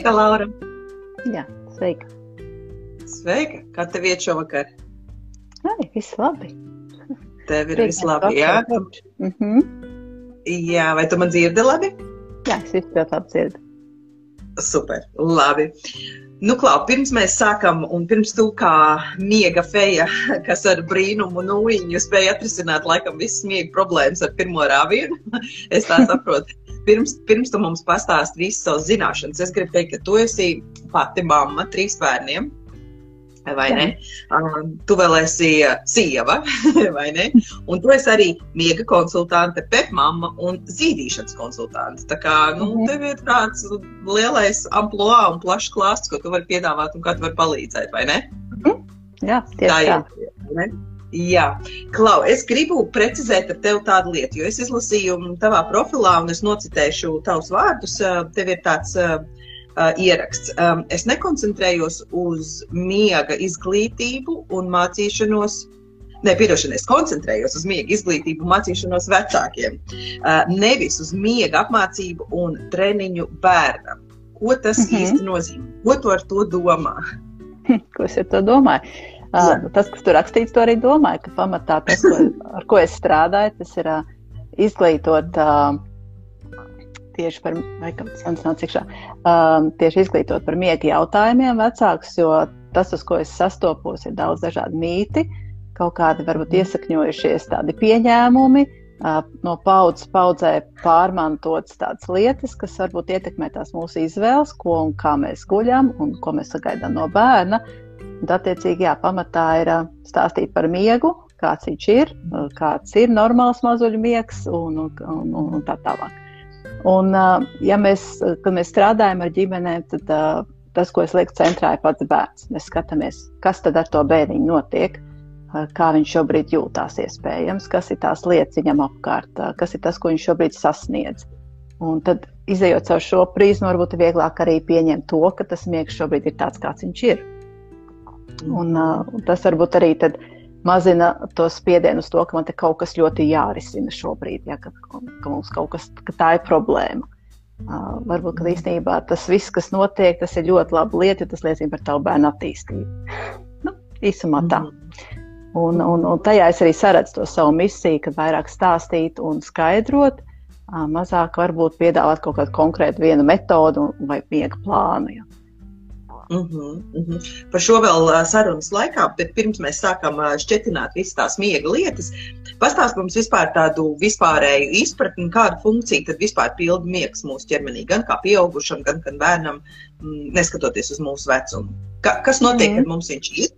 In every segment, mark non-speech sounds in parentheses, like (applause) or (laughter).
Sveika, Laura! Jā, sveika! Sveika! Kā tev iet šovakar? Ai, viss labi! Tev ir viss labi, jā? Mm -hmm. Jā, vai tu man dzirdi labi? Jā, es visu ļoti labi dzirdu. Super, labi. Nu, Klau, pirms mēs sākam, un pirms tu kā miega feja, (laughs) kas ar brīnumu nūjiņu spēja atrisināt laikam visas miega problēmas ar pirmo rāvienu, (laughs) es tā saprotu. Pirms, pirms tu mums pastāst visas savas zināšanas, es gribu teikt, ka tu esi pati mamma trīs bērniem vai ne? Um, tu vēl esi uh, sieva, (laughs) vai ne? Un tu esi arī miega konsultante, pepmama un zīdīšanas konsultante. Tā kā, nu, -hmm. tev ir tāds lielais amploā un plašs klāsts, ko tu vari piedāvāt un kā tu vari palīdzēt, vai ne? -hmm. Jā, tieši tā. tā. Ir, Jā, Klau, es gribu precizēt ar tevi tādu lietu, jo es izlasīju tavā profilā, un es nocitēšu tavus vārdus. Tev ir tāds uh, uh, ieraksts. Um, es nekoncentrējos uz miega izglītību un mācīšanos. Nē, piedošana, es koncentrējos uz miega izglītību mācīšanos vecākiem. Uh, nevis uz miega apmācību un treniņu bērnam. Ko tas mm -hmm. īsti nozīmē? Ko tu ar to domā? (laughs) Ko es ar to domāju? Uh, tas, kas tur rakstīts, to arī domāju, ka pamatā tas, ko, (laughs) ar ko es strādāju, tas ir uh, izglītot uh, tieši par, vai kāds nav cikšā, um, tieši izglītot par miega jautājumiem vecākus, jo tas, uz ko es sastopos, ir daudz dažādu mīti, kaut kādi varbūt iesakņojušies tādi pieņēmumi, uh, no paudzes paudzē pārmantotas tādas lietas, kas varbūt ietekmē tās mūsu izvēles, ko un kā mēs guļam un ko mēs sagaidām no bērna. Un, attiecīgi, jā, pamatā ir uh, stāstīt par miegu, kāds viņš ir, kāds ir normāls mazuļu miegs un, un, un, un tā tālāk. Un, ja mēs, kad mēs strādājam ar ģimenēm, tad tas, ko es lieku centrā, ir pats bērns. Mēs skatāmies, kas tad ar to bērniņu notiek, kā viņš šobrīd jūtās iespējams, kas ir tās lietas viņam apkārt, kas ir tas, ko viņš šobrīd sasniedz. Un tad, izējot caur šo prizmu, varbūt ir vieglāk arī pieņemt to, ka tas miegs šobrīd ir tāds, kāds viņš ir. Un, uh, tas varbūt arī tad, uh, mazina to spiedienu uz to, ka man te kaut kas ļoti jārisina šobrīd, ja, ka, ka mums kaut kas ka tā ir problēma. Uh, varbūt ka īstenībā tas viss, kas notiek, tas ir ļoti labi lieta, jo tas liecina par tavu bērnu attīstību. Nu, īsumā tā. Un, un, un tajā es arī saredzu to savu misiju, kad vairāk stāstīt un skaidrot, uh, mazāk varbūt piedāvāt kaut kādu konkrētu vienu metodu vai miega plānu. Ja. Uh -huh, uh -huh. Par šo vēl sarunas laikā, bet pirms mēs sākam šķietināt visas tās miega lietas, pastāst mums vispār tādu vispārēju izpratni, kādu funkciju tad vispār pilda miegs mūsu ķermenī, gan kā pieaugušam, gan, gan bērnam, mm, neskatoties uz mūsu vecumu. Ka, kas notiek, mm. kad mums viņš ir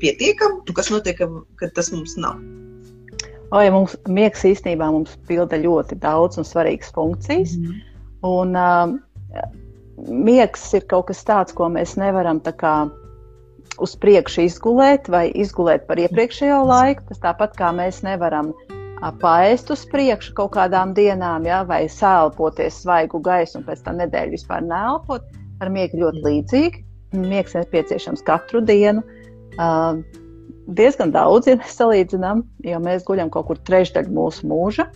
pietiekami, un kas notiek, kad tas mums nav? O, ja mums miegs īstenībā mums pilda ļoti daudz un svarīgas funkcijas. Mm. Un, uh, miegs ir kaut kas tāds, ko mēs nevaram kā, uz priekšu izgulēt vai izgulēt par iepriekšējo laiku. Tas tāpat kā mēs nevaram paēst uz priekšu kaut kādām dienām, ja, vai sēlpoties svaigu gaisu un pēc tam nedēļu vispār neelpot. Ar miegu ļoti līdzīgi. Miegs nepieciešams katru dienu. Uh, diezgan daudz, ja mēs (laughs) salīdzinām, jo mēs guļam kaut kur trešdaļu mūsu mūža.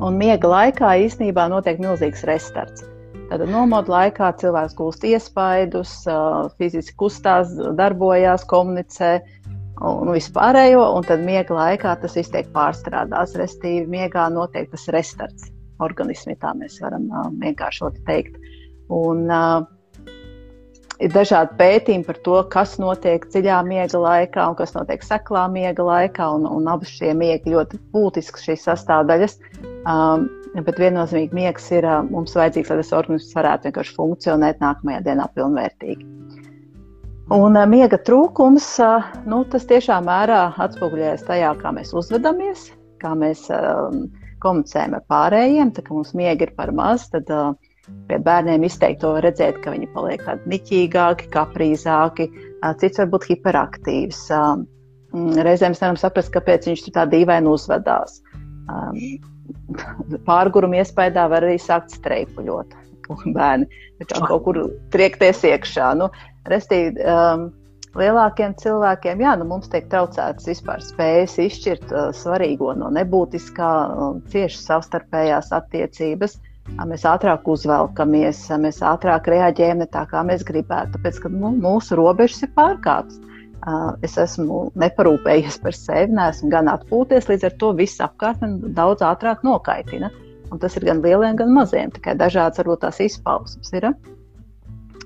Un miega laikā īstenībā notiek milzīgs restarts. Tad nomodu laikā cilvēks gūst iespaidus, fiziski kustās, darbojās, komunicē un vispārējo, un tad miega laikā tas viss tiek pārstrādāts. Restīvi, miegā notiek tas restarts organismī, tā mēs varam vienkāršot teikt. Un, uh, ir dažādi pētījumi par to, kas notiek dziļā miega laikā un kas notiek seklā miega laikā. Un, un abas šie miegi ļoti būtisks šīs sastāvdaļas. Um, bet viennozīmīgi miegs ir mums vajadzīgs, lai tas organisms varētu vienkārši funkcionēt nākamajā dienā pilnvērtīgi. Un miega trūkums, nu, tas tiešām mērā atspoguļojas tajā, kā mēs uzvedamies, kā mēs um, komunicējam ar pārējiem. Tā kā mums miega ir par maz, tad uh, pie bērniem izteikti to redzēt, ka viņi paliek tādi niķīgāki, kaprīzāki, uh, cits varbūt hiperaktīvs. Uh, reizēm mēs nevaram saprast, kāpēc viņš tā dīvaini uzvedās. Um, pārguruma iespējā var arī sākt streipuļot. Bērni kā kaut kur triekties iekšā. Nu, restīvi, um, lielākiem cilvēkiem, jā, nu, mums tiek traucētas vispār spējas izšķirt uh, svarīgo no nebūtiskā, um, cieši savstarpējās attiecības. mēs ātrāk uzvelkamies, mēs ātrāk reaģējam ne tā, kā mēs gribētu. Tāpēc, ka nu, mūsu robežas ir pārkāptas. Es esmu neparūpējies par sevi, neesmu gan atpūties, līdz ar to viss apkārt man daudz ātrāk nokaitina. Un tas ir gan lieliem, gan maziem. Tikai dažādas varbūt tās izpausmes ir.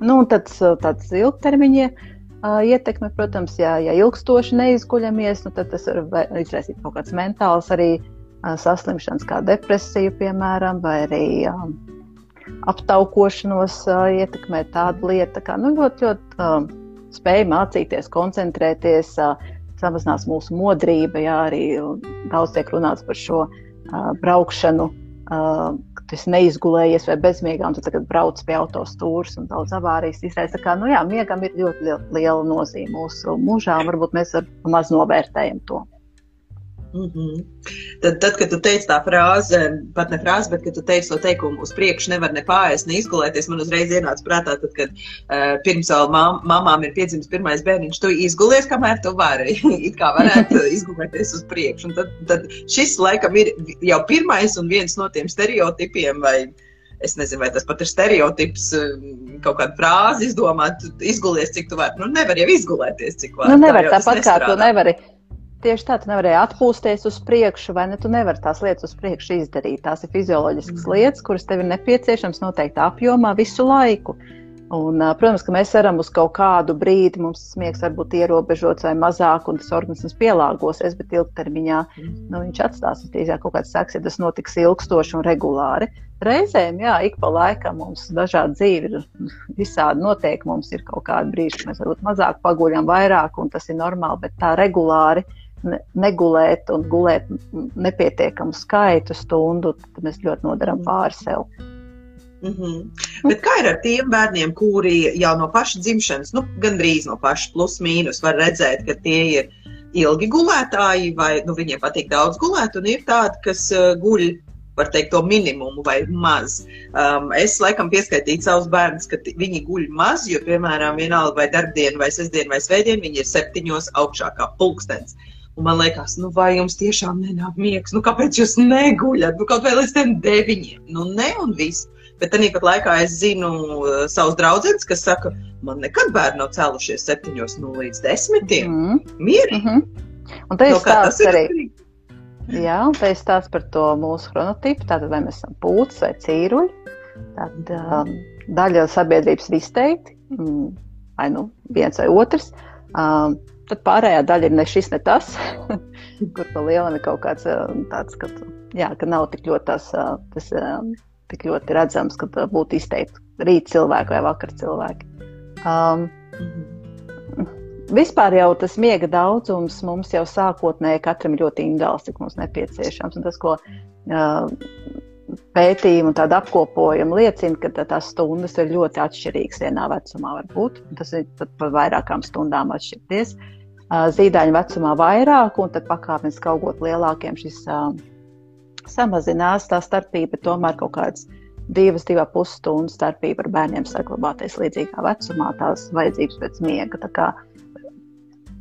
Nu, un tad tāds ilgtermiņa uh, ietekme, protams, ja, ja ilgstoši neizguļamies, nu, tad tas var izraisīt kaut kādas mentālas arī uh, saslimšanas, kā depresija, piemēram, vai arī uh, aptaukošanos uh, ietekmē tāda lieta, kā nu, ļoti, ļoti uh, spēja mācīties, koncentrēties, samazinās mūsu modrība, jā, arī daudz tiek runāts par šo braukšanu esi neizgulējies vai bezmiegā, un tu tagad brauc pie autostūras un daudz avārijas izraisa. Tā kā, nu jā, miegam ir ļoti liela nozīme mūsu mūžā, un varbūt mēs ar maz novērtējam to. Mm -hmm. tad, tad, kad tu teici tā frāze, pat ne frāze, bet kad tu teici to teikumu, uz priekšu nevar ne pāriest, ne izgulēties, man uzreiz ienāca prātā, tad, kad uh, pirms vēl mam, mamām ir piedzimis pirmais bērniņš, tu izgulies, kamēr tu vari, (laughs) it kā varētu (laughs) izgulēties uz priekšu. Un tad, tad šis laikam ir jau pirmais un viens no tiem stereotipiem vai es nezinu, vai tas pat ir stereotips, eh, kaut kāda frāze izdomāt, izgulies, cik tu vari. Nu, nevar jau izgulēties, cik vari. Nu, nevar tā tāpat kā tu nevari Tieši tā, tu nevarēji atpūsties uz priekšu, vai ne? Tu nevari tās lietas uz priekšu izdarīt. Tās ir fizioloģiskas mm. lietas, kuras tev ir nepieciešamas noteiktā apjomā visu laiku. Un, protams, ka mēs varam uz kaut kādu brīdi, mums tas miegs var būt ierobežots vai mazāk, un tas organisms pielāgosies, bet ilgtermiņā mm. nu, viņš atstās drīzāk kaut kāds seks, ja tas notiks ilgstoši un regulāri. Reizēm, jā, ik pa laikam mums dažādi dzīvi ir visādi notiek, mums ir kaut kādi brīži, kad mēs varbūt mazāk paguļam, vairāk, un tas ir normāli, bet tā regulāri negulēt un gulēt nepietiekamu skaitu stundu, tad mēs ļoti nodaram pāri sev. Mm -hmm. Bet kā ir ar tiem bērniem, kuri jau no paša dzimšanas, nu, gandrīz no paša plus mīnus, var redzēt, ka tie ir ilgi gulētāji, vai nu, viņiem patīk daudz gulēt, un ir tādi, kas uh, guļ var teikt, to minimumu vai maz. Um, es laikam pieskaitīju savus bērnus, ka viņi guļ maz, jo, piemēram, vienalga vai darbdiena, vai sestdiena, vai svētdiena, viņi ir septiņos augšākā pulkstens. Un man liekas, nu, vai jums tiešām nenāk miegs, nu, kāpēc jūs neguļat, nu, kaut vai līdz tiem deviņiem, nu, ne un viss. Bet tā pat laikā es zinu uh, savus draugus, kas saka, man nekad bērni nav cēlušies septiņos nu, līdz desmitiem. Mm -hmm. Mierīgi. Mm -hmm. Un te no, tas ir arī. Atkarīgi? Jā, un te ir stāsts par to mūsu chronotipu. Tātad, vai mēs esam pūcis vai cīruļi. Tad um, daļa sabiedrības ir izteikti, mm, vai nu viens vai otrs. Um, Tad pārējā daļa ir ne šis, ne tas, (laughs) kur pa lielam ir kaut kāds tāds, ka, jā, ka nav tik ļoti tas, tas tik ļoti redzams, ka būtu izteikti rīt cilvēki vai vakar cilvēki. Um, Vispār jau tas miega daudzums mums jau sākotnēji katram ļoti individuāls, cik mums nepieciešams. Un tas, ko uh, pētījumi un tāda apkopojuma liecina, ka tās stundas ir ļoti atšķirīgas vienā vecumā. Varbūt. Tas ir pat par vairākām stundām atšķirties. Uh, zīdaiņu vecumā vairāk, un tad pakāpeniski augot lielākiem šis samazinās. Tā starpība tomēr kaut kāds divas, divas pusstundas starpība ar bērniem saglabāties līdzīgā vecumā, tās vajadzības pēc miega. Tā kā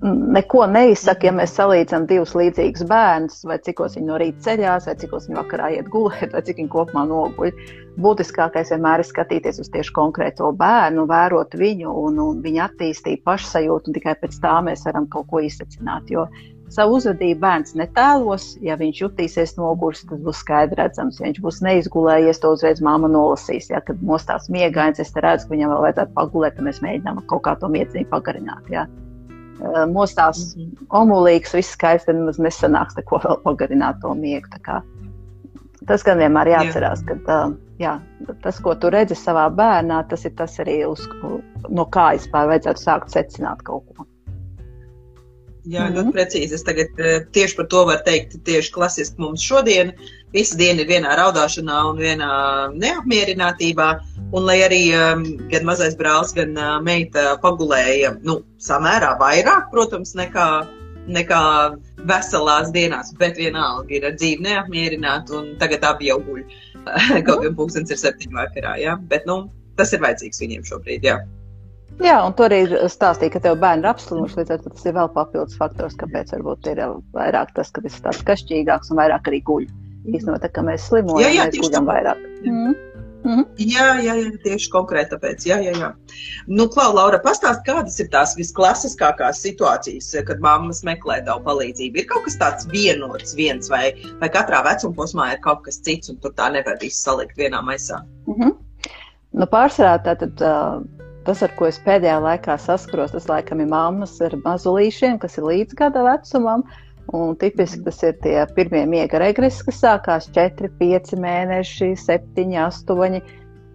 neko neizsaka, ja mēs salīdzinām divus līdzīgus bērnus, vai cikos viņi no rīta ceļās, vai cikos viņi vakarā iet gulēt, vai cik viņi kopumā noguļ. Būtiskākais vienmēr ir skatīties uz tieši konkrēto bērnu, vērot viņu un, un viņa attīstību, pašsajūtu, un tikai pēc tā mēs varam kaut ko izsacināt. Jo savu uzvedību bērns netēlos, ja viņš jutīsies noguris, tas būs skaidrs redzams. Ja viņš būs neizgulējies, to uzreiz māma nolasīs. Ja, kad mostās miegains, es redzu, ka viņam vēl vajadzētu pagulēt, tad mēs mēģinām kaut kā to mieciņu pagarināt. Ja. Eh, mostās mm -hmm. omulīgs, viss skaisti, tad nemaz nesanāks neko vēl pagarināt to miegu. Tas gan vienmēr jāatcerās, ka uh, jā, tas, ko tu redzi savā bērnā, tas ir tas arī, uz, no kā vispār vajadzētu sākt secināt kaut ko. Jā, mm -hmm. ļoti precīzi. Es tagad tieši par to varu teikt, tieši klasiski mums šodien visa diena ir vienā raudāšanā un vienā neapmierinātībā. Un lai arī um, gan mazais brālis, gan uh, meita pagulēja nu, samērā vairāk, protams, nekā, nekā veselās dienās, bet vienalga ir ar dzīvi neapmierināti un tagad abi jau guļ. (laughs) Kaut gan pūkstens ir septiņu vakarā, jā. Bet, nu, tas ir vajadzīgs viņiem šobrīd, jā. Jā, un tur arī stāstīja, ka tev bērni ir apslimuši, līdz ar to tas ir vēl papildus faktors, kāpēc varbūt ir vairāk tas, ka tas ir tāds kašķīgāks un vairāk arī guļ. Īstenībā, tā kā mēs slimojam, jā, jā, mēs guļam vairāk. Mm. Mm. Jā, jā, jā, tieši konkrēti tāpēc. Jā, jā, jā. Nu, Klau, Laura, pastāst, kādas ir tās visklasiskākās situācijas, kad mammas meklē tavu palīdzību? Ir kaut kas tāds vienots, viens vai, vai katrā vecuma posmā ir kaut kas cits, un tur tā nevar visu salikt vienā maisā? Mm -hmm. nu, pārsvarā tātad. Uh... Tas, ar ko es pēdējā laikā saskaros, tas laikam ir mammas ar mazulīšiem, kas ir līdz gada vecumam. Uh, Un tipiski tas ir tie pirmie miega regresi, kas sākās 4, 5 mēneši, 7, 8.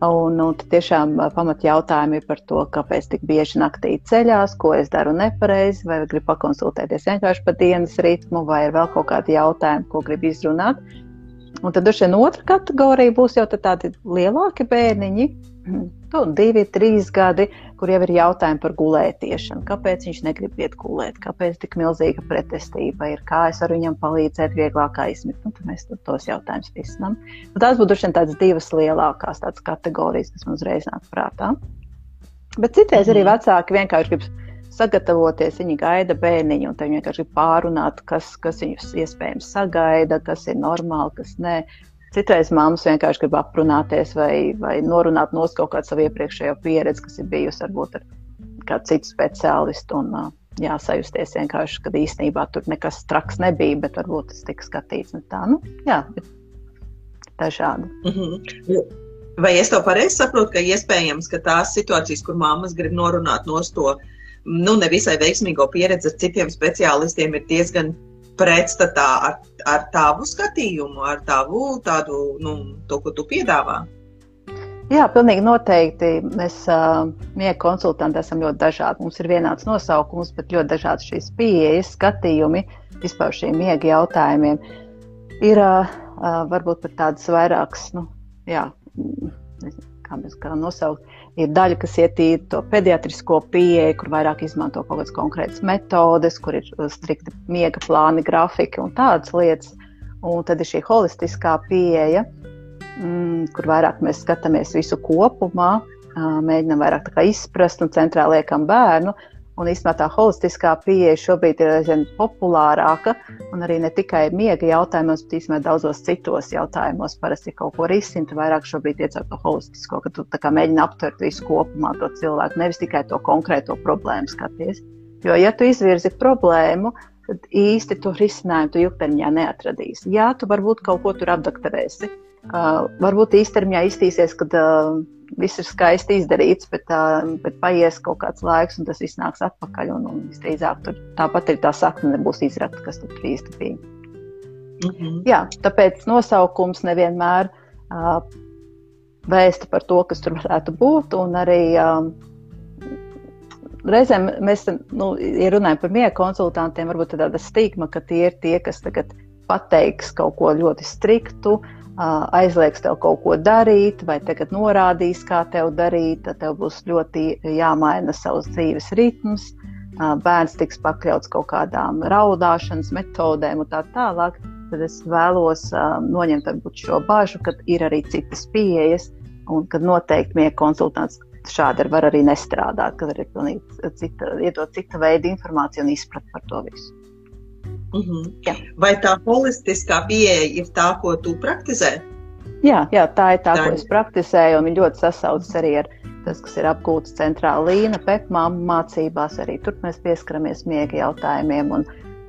Un, un tiešām pamat jautājumi ir par to, kāpēc tik bieži naktī ceļās, ko es daru nepareizi, vai gribu pakonsultēties vienkārši par dienas ritmu, vai ir vēl kaut kādi jautājumi, ko gribu izrunāt. Un tad droši vien otra kategorija būs jau tādi lielāki bērniņi, nu, divi, trīs gadi, kur jau ir jautājumi par gulētiešanu. Kāpēc viņš negrib iet gulēt, kāpēc tik milzīga pretestība ir, kā es varu viņam palīdzēt vieglāk aizmigt. Nu, tad mēs tos jautājumus risinām. Nu, tās būtu tādas divas lielākās kategorijas, kas man uzreiz nāk prātā. Bet citreiz arī mhm. vecāki vienkārši grib sagatavoties, viņi gaida bērniņu, un viņi vienkārši pārunāt, kas, kas viņus iespējams sagaida, kas ir normāli, kas nē. Citreiz mammas vienkārši grib aprunāties vai, vai norunāt no kaut kādu savu iepriekšējo pieredzi, kas ir bijusi varbūt ar kādu citu speciālistu. Un, jā, sajusties vienkārši, ka īstenībā tur nekas traks nebija, bet varbūt tas tika skatīts. Tā, nu, jā, dažādi. Mm -hmm. Vai es to pareizi saprotu, ka iespējams, ka tās situācijas, kur mammas grib norunāt no to nu, nevisai veiksmīgo pieredzi ar citiem speciālistiem, ir diezgan pretstatā ar, ar tavu skatījumu, ar tavu tādu, nu, to, ko tu piedāvā? Jā, pilnīgi noteikti. Mēs uh, miega konsultanti esam ļoti dažādi. Mums ir vienāds nosaukums, bet ļoti dažādas šīs pieejas, skatījumi vispār šiem miega jautājumiem. Ir uh, varbūt pat tādas vairākas, nu, jā, nezinu, kā mēs kā nosaukt, ir daļa, kas ietīra to pediatrisko pieeju, kur vairāk izmanto kaut kādas konkrētas metodes, kur ir uh, strikti miega plāni, grafiki un tādas lietas. Un tad ir šī holistiskā pieeja, mm, kur vairāk mēs skatāmies visu kopumā, mēģinām vairāk izprast un centrā liekam bērnu. Un īstenībā tā holistiskā pieeja šobrīd ir aizvien populārāka, un arī ne tikai miega jautājumos, bet īstenībā daudzos citos jautājumos parasti kaut ko risina. Vairāk šobrīd iecelt to holistisko, ka tu mēģini aptvert visu kopumā to cilvēku, nevis tikai to konkrēto problēmu skaties. Jo, ja tu izvirzi problēmu, tad īsti to risinājumu tu ilgtermiņā neatradīsi. Jā, tu varbūt kaut ko tur apdakterēsi. Uh, varbūt īstermiņā iztīsies, kad uh, viss ir skaisti izdarīts, bet, uh, bet paies kaut kāds laiks, un tas viss nāks atpakaļ. Un, un visdrīzāk tur tāpat arī tā sakne nebūs izrakta, kas tur īsti bija. Mm -hmm. Jā, tāpēc nosaukums nevienmēr uh, vēsta par to, kas tur varētu būt. Un arī uh, reizēm mēs, nu, ja runājam par miega konsultantiem, varbūt tāda stigma, ka tie ir tie, kas tagad pateiks kaut ko ļoti striktu. Uh, aizliegs tev kaut ko darīt, vai tagad norādīs, kā tev darīt, tad tev būs ļoti jāmaina savs dzīves ritms. Bērns tiks pakļauts kaut kādām raudāšanas metodēm un tā tālāk. Tad es vēlos noņemt šo bažu, ka ir arī citas pieejas un ka noteikti miega konsultants šādi var arī nestrādāt, kad ir pilnīgi cita, iedot cita veida informāciju un izprat par to visu. -hmm. Jā. Vai tā holistiskā pieeja ir tā, ko tu praktizē? Jā, jā tā ir tā, tā ko es praktizēju, un ļoti sasaucas arī ar tas, kas ir apgūts centrāla līnija, pepmāma mācībās. Arī tur mēs pieskaramies miega jautājumiem, un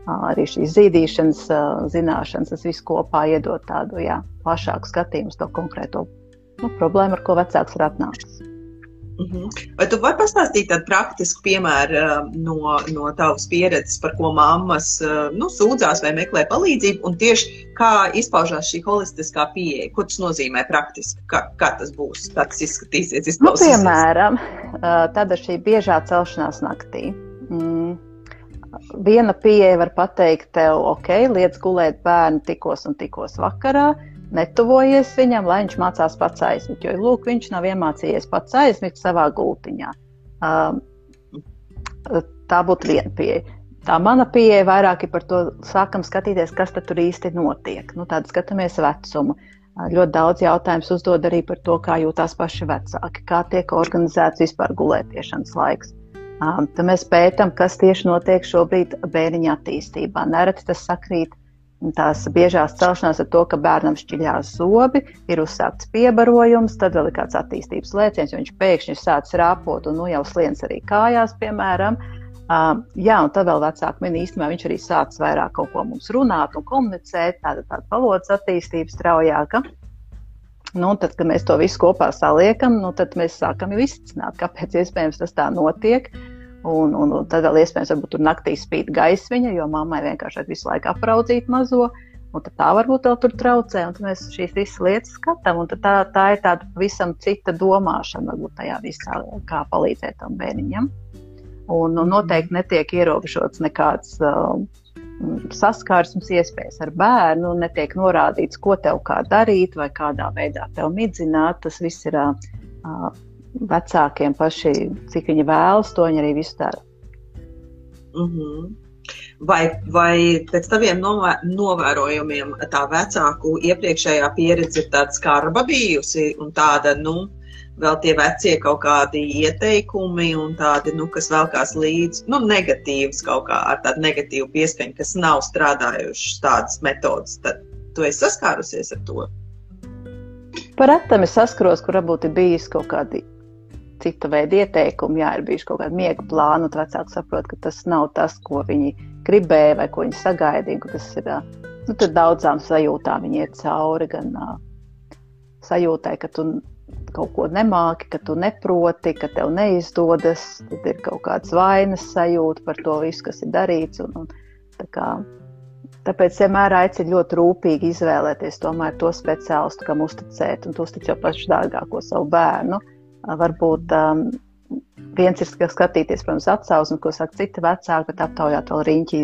arī šīs zīdīšanas zināšanas, tas viss kopā iedod tādu jā, plašāku skatījumu uz to konkrēto nu, problēmu, ar ko vecāks ir atnācis. Uh mhm. Vai tu vari pastāstīt tādu praktisku piemēru uh, no, no tavas pieredzes, par ko mammas uh, nu, sūdzās vai meklē palīdzību, un tieši kā izpaužās šī holistiskā pieeja? Ko tas nozīmē praktiski? Kā, kā tas būs? Kā tas izskatīsies? Nu, piemēram, uh, tāda šī biežā celšanās naktī. Mm. Viena pieeja var pateikt, tev, ok, liec gulēt bērnu tikos un tikos vakarā, netuvojies viņam, lai viņš mācās pats aizmigt. Jo lūk, viņš nav iemācījies pats aizmigt savā gultiņā. Um, tā būtu viena pieeja. Tā mana pieeja vairāk ir par to, sākam skatīties, kas tur īsti notiek. Nu, Tāda skatāmies vecumu. Ļoti daudz jautājumu uzdod arī par to, kā jūtas paši vecāki, kā tiek organizēts vispār gulētiešanas laiks. Um, tad mēs pētām, kas tieši notiek šobrīd bērniņa attīstībā. Nereti tas sakrīt tās biežās celšanās ar to, ka bērnam šķiļās zobi, ir uzsākts piebarojums, tad vēl ir kāds attīstības lēciens, jo viņš pēkšņi sācis rāpot un nu, jau sliens arī kājās, piemēram. Uh, jā, un tad vēl vecāki min īstenībā viņš arī sācis vairāk kaut ko mums runāt un komunicēt, tāda, tāda valodas attīstība straujāka. Nu, tad, kad mēs to visu kopā saliekam, nu, tad mēs sākam izsākt, kāpēc iespējams tas tā notiek. Uh, Un, un, un tad vēl iespējams, varbūt tur naktī spīd gaismiņa, jo mammai vienkārši visu laiku apraudzīt mazo. Un tā varbūt vēl tur traucē, un mēs šīs visas lietas skatām. Tā, tā ir tāda pavisam cita domāšana, varbūt tajā visā, kā palīdzēt tam bērniņam. Un, un noteikti netiek ierobežots nekāds uh, saskarsmes iespējas ar bērnu, netiek norādīts, ko tev kā darīt vai kādā veidā tev midzināt. Tas viss ir uh, vecākiem paši, cik viņi vēlas, to viņi arī visu dara. Mm -hmm. Vai, vai pēc taviem novē, novērojumiem tā vecāku iepriekšējā pieredze ir tāda skarba bijusi un tāda, nu, vēl tie vecie kaut kādi ieteikumi un tādi, nu, kas velkās līdzi, nu, negatīvs kaut kā ar tādu negatīvu pieskaņu, kas nav strādājušas tādas metodas, tad tu esi saskārusies ar to? Par retam es saskaros, kur varbūt ir bijis kaut kādi cita veida ieteikumi, jā, ir bijuši kaut kādi miega plāni, un vecāki saprot, ka tas nav tas, ko viņi gribēja vai ko viņi sagaidīja. Tas ir nu, daudzām sajūtām, viņi iet cauri gan uh, sajūtai, ka tu kaut ko nemāki, ka tu neproti, ka tev neizdodas, tad ir kaut kāds vainas sajūta par to visu, kas ir darīts. Un, un, tā kā, Tāpēc vienmēr aicinu ļoti rūpīgi izvēlēties to speciālistu, kam uzticēt, un uzticēt jau pašu dārgāko savu bērnu. Varbūt um, viens ir skatīties, protams, atsauksmi, ko saka citi vecāki, bet aptaujāt vēl riņķi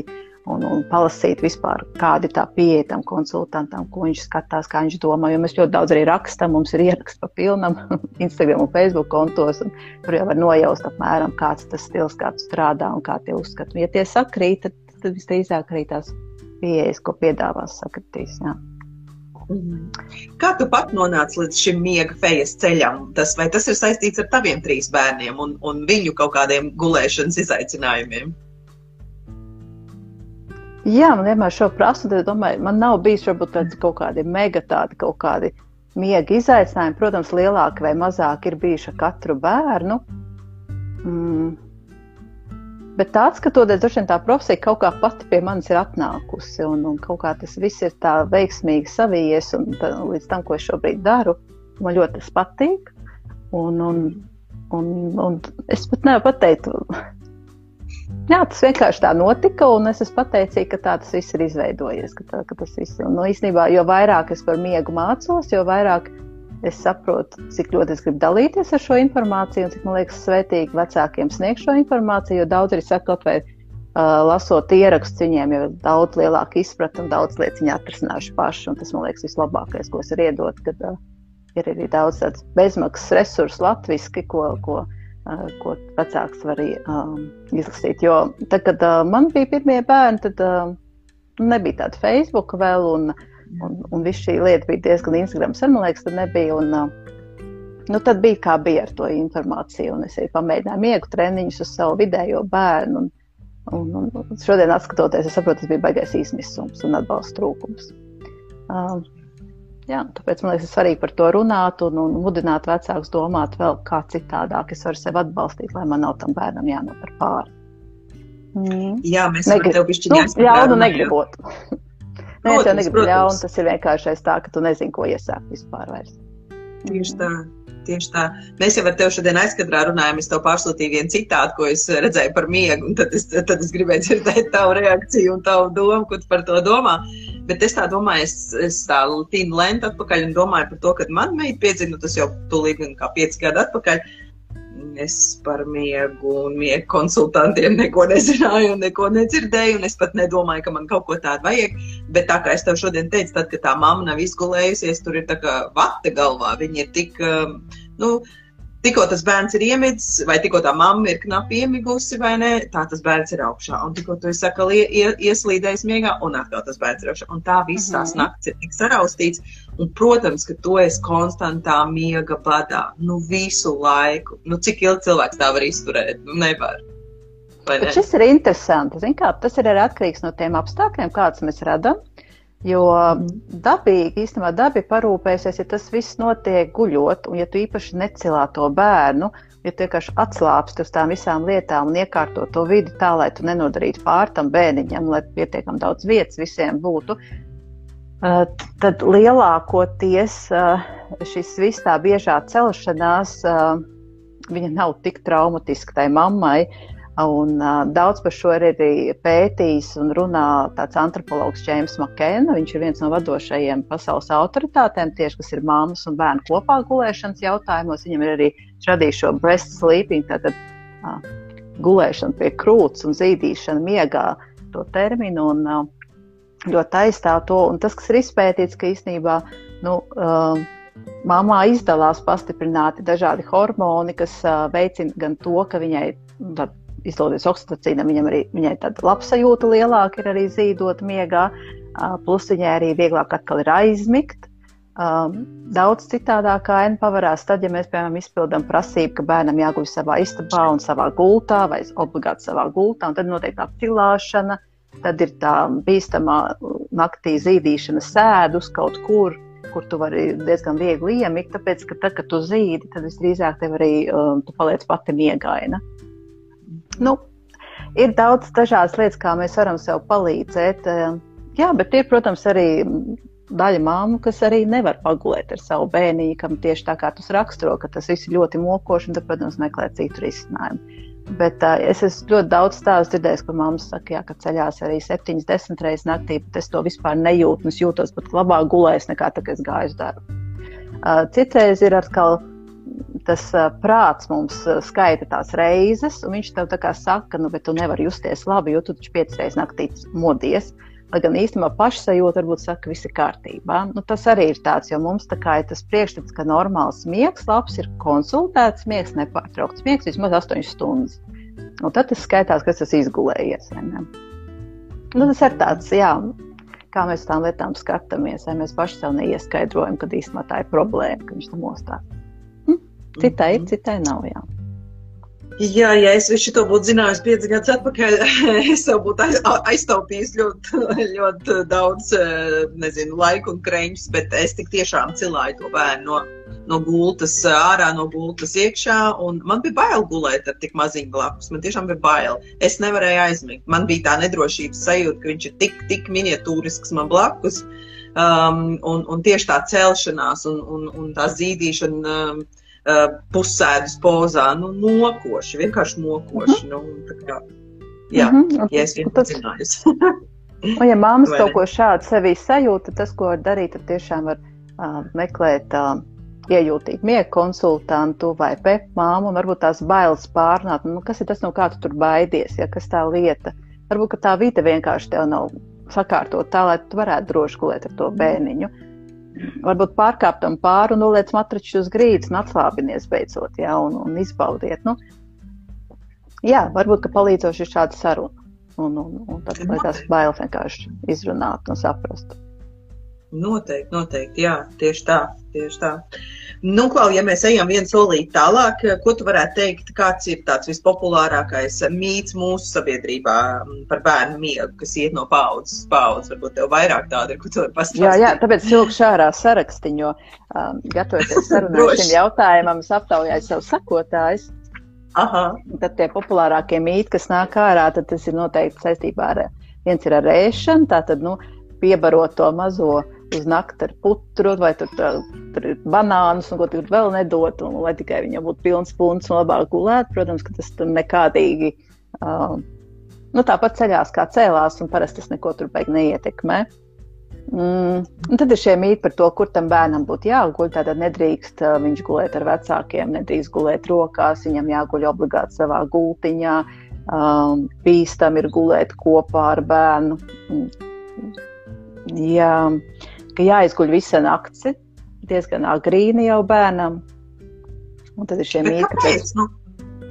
un, un palasīt vispār, kāda ir tā pieeja tam konsultantam, ko viņš skatās, kā viņš domā. Jo mēs ļoti daudz arī rakstam, mums ir ieraksts pa pilnam (laughs) Instagram un Facebook kontos, un tur jau var nojaust apmēram, kāds tas stils, kāds strādā un kā tie uzskata. Ja tie sakrīt, tad, tad visdrīzāk arī tās pieejas, ko piedāvās, sakritīs. Jā. Kā tu pat nonāci līdz šim miega fejas ceļam? Tas, vai tas ir saistīts ar taviem trīs bērniem un, un viņu kaut kādiem gulēšanas izaicinājumiem? Jā, man vienmēr šo prasu, tad domāju, man nav bijis varbūt tāds kaut kādi mega tādi kaut kādi miega izaicinājumi. Protams, lielāki vai mazāki ir bijuši ar katru bērnu. Mm Bet tā skatoties, droši vien tā profesija kaut kā pati pie manis ir atnākusi, un, un kaut kā tas viss ir tā veiksmīgi savijies, un tā, līdz tam, ko es šobrīd daru, man ļoti tas patīk. Un, un, un, un es pat nevaru pateikt, (laughs) jā, tas vienkārši tā notika, un es esmu pateicīga, ka tā tas viss ir izveidojies. Ka tā, ka tas viss, un, no, īstenībā, jo vairāk es par miegu mācos, jo vairāk es saprotu, cik ļoti es gribu dalīties ar šo informāciju, un cik man liekas svētīgi vecākiem sniegt šo informāciju, jo daudz arī saka, vai uh, lasot ierakstus, viņiem jau ir daudz lielāka izpratne un daudz lietas viņi atrisinājuši paši, un tas man liekas vislabākais, ko es varu iedot, kad uh, ir arī daudz tāds bezmaksas resursu latviski, ko, ko, uh, ko vecāks var um, izlasīt. Jo tad, kad uh, man bija pirmie bērni, tad uh, nebija tāda Facebook vēl, un uh, Un, un viss šī lieta bija diezgan Instagrams, man liekas, tad nebija. Un, nu, tad bija kā bija ar to informāciju, un es arī pamēģināju miegu treniņus uz savu vidējo bērnu. Un, un, un šodien, skatoties, es saprotu, tas bija baisais izmisums un atbalsta trūkums. Uh, jā, tāpēc man liekas, svarīgi par to runāt un, un mudināt vecākus domāt vēl kā citādāk. Es varu sevi atbalstīt, lai man nav tam bērnam jānopar pāri. Mm. Jā, mēs Negrib... tev pišķiņā nu, ļaunu negribot. Nē, es jau negribu ļaunu, tas ir vienkārši tā, ka tu nezini, ko iesākt vispār vairs. Tieši tā. Tieši tā. Mēs jau ar tevi šodien aizkadrā runājām. Es tev pārsūtīju vienu citātu, ko es redzēju par miegu. Tad es, tad es gribēju dzirdēt tavu reakciju un tavu domu, ko tu par to domā. Bet es tā domāju, es, es tā tīnu lentu atpakaļ un domāju par to, kad man meita piedzina, tas jau tūlīt kā pieci gadi atpakaļ es par miegu un miegu konsultantiem neko nezināju un neko nedzirdēju. Es pat nedomāju, ka man kaut ko tādu vajag. Bet tā kā es tev šodien teicu, tad, kad tā mamma nav izgulējusies, tur ir tā kā vata galvā. Viņa ir tik, um, nu, tikko tas bērns ir iemidzis, vai tikko tā mamma ir knapi iemigusi, vai ne, tā tas bērns ir augšā. Un tikko tu esi sakal, ie, ieslīdējis miegā, un atkal tas bērns ir augšā. Un tā visas tās mm -hmm. naktis ir tik saraustīts. Un, protams, ka tu esi konstantā miega badā, nu visu laiku. Nu, cik ilgi cilvēks tā var izturēt? Nu, nevar. Ne? Šis ir interesanti. Zin kā, tas ir arī atkarīgs no tiem apstākļiem, kādus mēs radām. Jo dabīgi, īstenībā dabi parūpēsies, ja tas viss notiek guļot, un ja tu īpaši necilā to bērnu, ja tu vienkārši atslābsti uz tām visām lietām un iekārto to vidi tā, lai tu nenodarītu pār tam bērniņam, lai pietiekam daudz vietas visiem būtu, uh, tad lielākoties uh, šis viss tā biežā celšanās, uh, viņa nav tik traumatiska tai mammai, Un, uh, daudz par šo ir arī pētījis un runā tāds antropologs James Makēna. Viņš ir viens no vadošajiem pasaules autoritātēm, tieši kas ir māmas un bērnu kopā gulēšanas jautājumos. Viņam ir arī radījis šo breast sleeping, tātad uh, gulēšana pie krūts un zīdīšana miegā to terminu. Un, uh, ļoti aizstāv to. Un tas, kas ir izpētīts, ka īstenībā nu, uh, Māmā izdalās pastiprināti dažādi hormoni, kas uh, veicina gan to, ka viņai izlaides oksitocīna, viņam arī viņai tāda labsajūta lielāka ir arī zīdot miegā, plus viņai arī vieglāk atkal ir aizmigt. Daudz citādāk aina pavarās tad, ja mēs, piemēram, izpildām prasību, ka bērnam jāguļ savā istabā un savā gultā vai obligāti savā gultā, un tad notiek tā cilāšana, tad ir tā bīstamā naktī zīdīšana sēdus kaut kur, kur tu vari diezgan viegli iemigt, tāpēc, ka tad, kad tu zīdi, tad visdrīzāk tev arī um, tu paliec pati miegaina. Nu, ir daudz dažādas lietas, kā mēs varam sev palīdzēt. Eh, jā, bet ir, protams, arī daļa māmu, kas arī nevar pagulēt ar savu bērniņu, kam tieši tā kā tas raksturo, ka tas viss ir ļoti mokoši, un tad, protams, meklē citu risinājumu. Bet uh, es esmu ļoti daudz stāstu dzirdējis, ka mamma saka, jā, ka ceļās arī 7, 10 reizes naktī, bet es to vispār nejūtu. Es jūtos pat labāk gulējis nekā tā, kad es gāju uz darbu. Uh, citreiz ir atkal tas prāts mums skaita tās reizes, un viņš tev tā kā saka, nu, bet tu nevari justies labi, jo tu taču piecas reizes naktī modies. Lai gan īstenībā pašsajūta varbūt saka, ka viss ir kārtībā. Nu, tas arī ir tāds, jo mums tā kā ir tas priekšstats, ka normāls miegs, labs ir konsultēts miegs, nepārtraukts miegs vismaz 8 stundas. Un tad tas skaitās, kas tas izgulējies. Nu, tas ir tāds, jā, kā mēs tām lietām skatāmies, vai mēs paši sev neieskaidrojam, kad īstenībā tā ir problēma, ka viņš tam mostās. Citai ir, mhm. citai nav. Jā. Jā, ja es visu to būtu zinājis pieci gadus atpakaļ, (laughs) es jau būtu aiztaupījis ļoti, (laughs) ļoti daudz nezinu, laiku un kreņus, bet es tik tiešām cilāju to bērnu no, no gultas ārā, no gultas iekšā, un man bija bail gulēt ar tik maziņu blakus. Man tiešām bija bail. Es nevarēju aizmigt. Man bija tā nedrošības sajūta, ka viņš ir tik, tik miniatūrisks man blakus, um, un, un tieši tā celšanās un, un, un tā zīdīšana. Um, uh, pusēdus pozā, nu, mokoši, vienkārši mokoši. Mm -hmm. nu, kā, jā, mm -hmm. ja es zinājusi. (laughs) Un, ja māmas kaut ko šādu sevī sajūta, tas, ko var darīt, tad tiešām var uh, meklēt uh, iejūtīt miega konsultantu vai pep māmu un varbūt tās bailes pārnāt. Nu, kas ir tas, no kā tu tur baidies, ja kas tā lieta? Varbūt tā vide vienkārši tev nav sakārtot tā, lai tu varētu droši gulēt ar to bērniņu. Mm varbūt pārkāptam pāri un noliec matraču uz grīdas un atslābinies beidzot, jā, un, un izbaudiet. Nu, jā, varbūt, ka palīdzoši ir šāda saruna. Un, un, un tad, lai tās bailes vienkārši izrunātu un saprastu. Noteikti, noteikti, jā, tieši tā, tieši tā. Nu, Klau, ja mēs ejam vienu solīti tālāk, ko tu varētu teikt, kāds ir tāds vispopulārākais mīts mūsu sabiedrībā par bērnu miegu, kas iet no paudzes paudzes? Varbūt tev vairāk tāda ir, ko tu vari pastāstīt. Jā, jā, tāpēc vilku šārā sarakstiņu, jo um, gatavoties (laughs) sarunai šim jautājumam, es aptaujāju savu sakotājus. Aha. Tad tie populārākie mīti, kas nāk ārā, tad tas ir noteikti saistībā ar, viens ir ar ēšanu, tātad, nu, piebarot to mazo uz nakti ar putru, vai tur, tur, tur ir banānus, un ko tur vēl nedot, un lai tikai viņam būtu pilns punts un labāk gulēt. Protams, ka tas tur nekādīgi, uh, nu tāpat ceļās kā cēlās, un parasti tas neko tur beig neietekmē. Mm, un tad ir šie mīti par to, kur tam bērnam būtu jāguļ. Tātad nedrīkst uh, viņš gulēt ar vecākiem, nedrīkst gulēt rokās, viņam jāguļ obligāti savā gultiņā. Um, bīstam ir gulēt kopā ar bērnu. Jā, ka jāizguļ visa nakts, diezgan agrīni jau bērnam. Un tad ir šie. Kāpēc? Nu,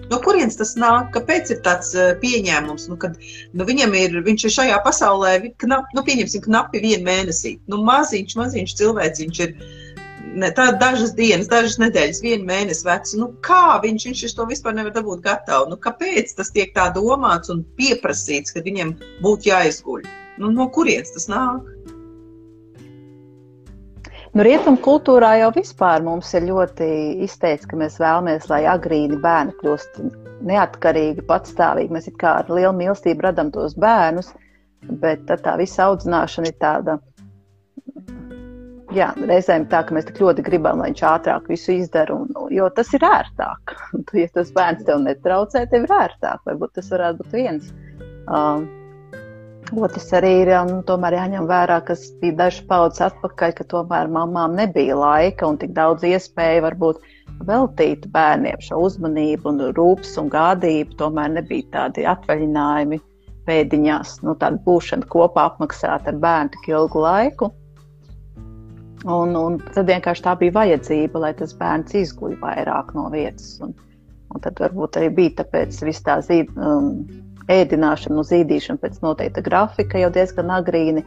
no kurienes tas nāk? Kāpēc ir tāds uh, pieņēmums, nu, kad nu, viņam ir, viņš ir šajā pasaulē, knap, nu, pieņemsim, knapi vienu mēnesī. Nu, maziņš, maziņš cilvēciņš ir. Ne, tā dažas dienas, dažas nedēļas, vienu mēnesi vecs. Nu, kā viņš, viņš to vispār nevar dabūt gatavu? Nu, kāpēc tas tiek tā domāts un pieprasīts, ka viņam būtu jāizguļ? Nu, no kurienes tas nāk? Nu, Rietumu kultūrā jau vispār mums ir ļoti izteikts, ka mēs vēlamies, lai agrīni bērni kļūst neatkarīgi, patstāvīgi. Mēs kā ar lielu mīlestību radām tos bērnus, bet tā visa audzināšana ir tāda. Jā, reizēm tā, ka mēs tik ļoti gribam, lai viņš ātrāk visu izdara, un, jo tas ir ērtāk. (laughs) ja tas bērns tev netraucē, tev ir ērtāk. Varbūt tas varētu būt viens. Um, Otrs arī ir um, jāņem vērā, kas bija dažas paudzes atpakaļ, ka tomēr mamām nebija laika un tik daudz iespēju varbūt veltīt bērniem šo uzmanību un rūpes un gādību. Tomēr nebija tādi atvaļinājumi pēdiņās, nu, tāda būšana kopā apmaksāta ar bērnu tik ilgu laiku. Un, un tad vienkārši tā bija vajadzība, lai tas bērns izguļ vairāk no vietas. Un, un tad varbūt arī bija tāpēc viss tā zīme. Um, ēdināšanu, zīdīšanu pēc noteikta grafika jau diezgan agrīni.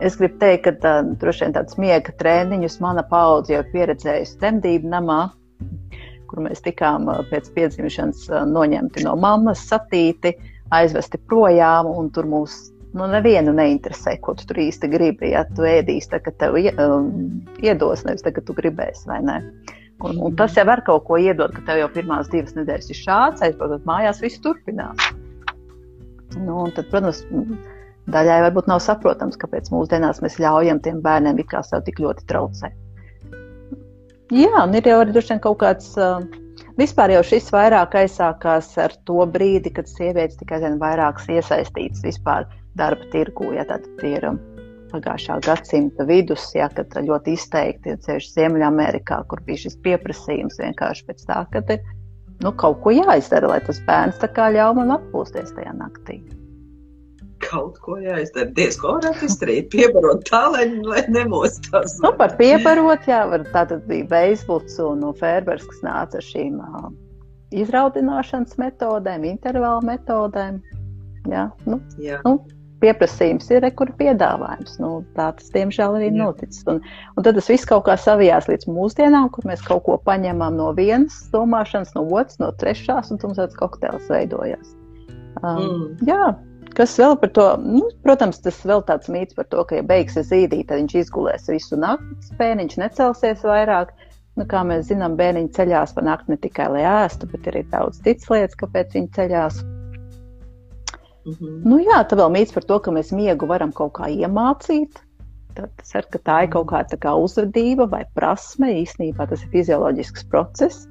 Es gribu teikt, ka tā, droši vien tādas miega treniņus mana paudze jau pieredzējusi temdību namā, kur mēs tikām pēc piedzimšanas noņemti no mammas, satīti, aizvesti projām, un tur mūs nu, nevienu neinteresē, ko tu tur īsti gribi. Ja tu ēdīsi, tad, tev iedos, nevis tagad tu gribēsi, vai ne? Un, un tas jau var kaut ko iedot, ka tev jau pirmās divas nedēļas ir šāds, aizbraucot mājās, viss turpinās. Nu, tad, protams, daļai varbūt nav saprotams, kāpēc mūsdienās mēs ļaujam tiem bērniem it kā sev tik ļoti traucēt. Jā, un ir jau arī droši vien kaut kāds. Vispār jau šis vairāk aizsākās ar to brīdi, kad sievietes tikai vien vairākas iesaistītas vispār darba tirgu. Ja, tad ir pagājušā gadsimta vidus, ja, kad ļoti izteikti ceļš Ziemeļamerikā, kur bija šis pieprasījums vienkārši pēc tā, ka ir nu, kaut ko jāizdara, lai tas bērns ļauj man atpūsties tajā naktī. Kaut ko jāizdara. Diez ko varētu izdarīt, piebarot tā, lai, lai nemostās. Nu, par piebarot, jā, var, tā tad bija Veisbuts un no Fērbers, kas nāca ar šīm uh, izraudināšanas metodēm, intervālu metodēm. Jā, nu, jā. Nu, pieprasījums ir, kur piedāvājums. Nu, tā tas, diemžēl, arī Jā. noticis. Un, un tad tas viss kaut kā savijās līdz mūsdienām, kur mēs kaut ko paņemam no vienas domāšanas, no otras, no trešās, un tāds kokteils veidojās. Um, mm. Jā. Kas vēl par to? Nu, protams, tas vēl tāds mīts par to, ka, ja beigsies zīdīt, tad viņš izgulēs visu nakti, bērniņš necelsies vairāk. Nu, kā mēs zinām, bērniņi ceļās pa nakti ne tikai lai ēstu, bet arī daudz citas lietas, kāpēc viņi ceļās. Mm -hmm. nu, jā, tā vēl mīts par to, ka mēs miegu varam kaut kā iemācīt. Tad ir, tā ir kaut kāda kā uzvedība vai prasme. Īsnībā tas ir fizioloģisks process.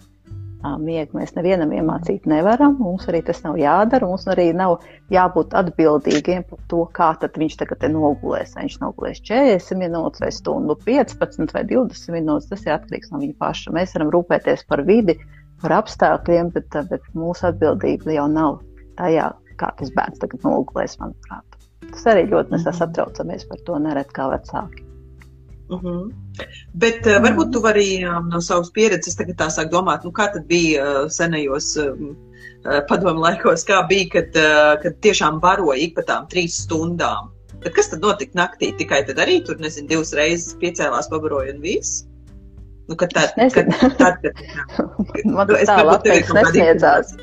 Miegu mēs nevienam iemācīt nevaram. Mums arī tas nav jādara. Mums arī nav jābūt atbildīgiem par to, kā viņš tagad nogulēs. Vai viņš nogulēs 40 minūtes, vai stundu 15 vai 20 minūtes. Tas ir atkarīgs no viņa paša. Mēs varam rūpēties par vidi, par apstākļiem, bet, bet mūsu atbildība jau nav tajā, kā tas bērns tagad nogulēs, manuprāt. Tas arī ļoti mēs mm -hmm. satraucamies par to nereti kā vecāki. Uh -huh. Bet uh, varbūt tu vari um, no savas pieredzes tagad tā sāk domāt, nu, kā tad bija uh, senajos um, uh, padomu laikos, kā bija, kad, uh, kad tiešām baroja ik pa tām trīs stundām. Tad kas tad notika naktī? Tikai tad arī tur, nezinu, divas reizes piecēlās, pabaroja un viss. Nu, kad tā, kad, tad, kad, kad, Man tas tā Latvijas nesniedzās.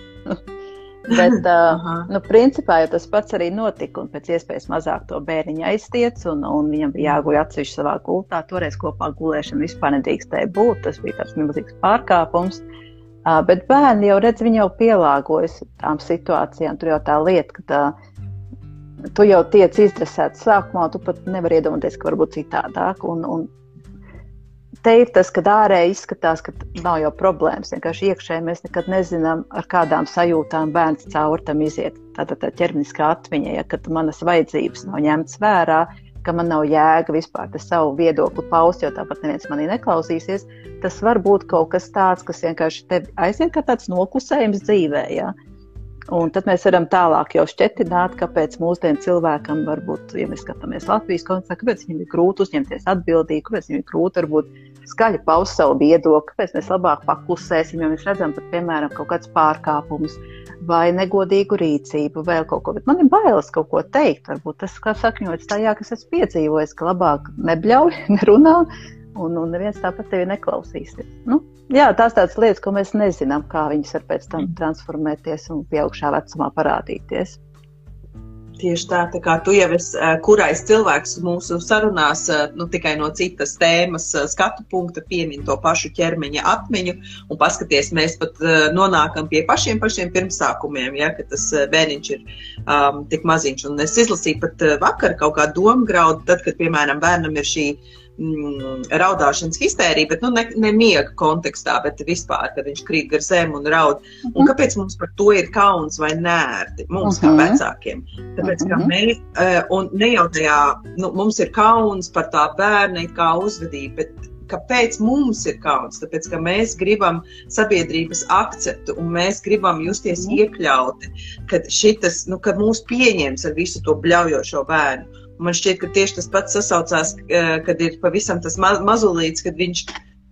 Bet, (laughs) uh, nu, principā jau tas pats arī notika, un pēc iespējas mazāk to bērniņu aiztiec, un, un viņam bija jāguļ atsevišķi savā gultā. Toreiz kopā gulēšana vispār nedrīkstēja būt. Tas bija tāds milzīgs pārkāpums. Uh, bet bērni jau redz, viņi jau pielāgojas tām situācijām. Tur jau tā lieta, ka tā, tu jau tiec izdresēts sākumā, tu pat nevari iedomāties, ka var būt citādāk. Un, un te ir tas, ka ārēji izskatās, ka nav jau problēmas. Vienkārši iekšēji mēs nekad nezinām, ar kādām sajūtām bērns caur tam iziet. Tātad tā ķermeniskā atmiņa, ja kad manas vajadzības nav ņemtas vērā, ka man nav jēga vispār savu viedokli paust, jo tāpat neviens manī neklausīsies. Tas var būt kaut kas tāds, kas vienkārši tevi aiziet kā tāds noklusējums dzīvē. Ja? Un tad mēs varam tālāk jau šķetināt, kāpēc mūsdienu cilvēkam varbūt, ja mēs skatāmies Latvijas kontekstā, kāpēc viņam ir grūti uzņemties atbildību, kāpēc viņam ir grūti varbūt skaļi paust savu viedokli, kāpēc mēs labāk paklusēsim, ja mēs redzam, pat, piemēram, kaut kāds pārkāpums vai negodīgu rīcību, vēl kaut ko. Bet man ir bailes kaut ko teikt. Varbūt tas sakņots tajā, kas esmu piedzīvojis, ka labāk nebļauj, (laughs) nerunā, un, un neviens tāpat tevi neklausīsies. Nu, jā, tās tādas lietas, ko mēs nezinām, kā viņas var pēc tam mm. transformēties un pieaugšā vecumā parādīties. Tieši tā, tā kā tu jau esi kurais cilvēks mūsu sarunās, nu, tikai no citas tēmas skatu punkta piemin to pašu ķermeņa atmiņu un paskaties, mēs pat nonākam pie pašiem pašiem pirmsākumiem, ja, ka tas bērniņš ir um, tik maziņš. Un es izlasīju pat vakar kaut kā domgraudu, tad, kad, piemēram, bērnam ir šī mm, raudāšanas histērija, bet nu, ne, ne miega kontekstā, bet vispār, kad viņš krīt gar zemi un raud. Uh -huh. Un mhm. kāpēc mums par to ir kauns vai nērti? Mums, uh -huh. kā mhm. vecākiem. Tāpēc, uh -huh. ka mēs, uh, un ne jau tajā, nu, mums ir kauns par tā bērna kā uzvedību, bet kāpēc mums ir kauns? Tāpēc, ka mēs gribam sabiedrības akceptu un mēs gribam justies mm. iekļauti, kad, šitas, nu, kad mūs pieņems ar visu to bļaujošo bērnu. Man šķiet, ka tieši tas pats sasaucās, kad ir pavisam tas ma mazulīts, kad viņš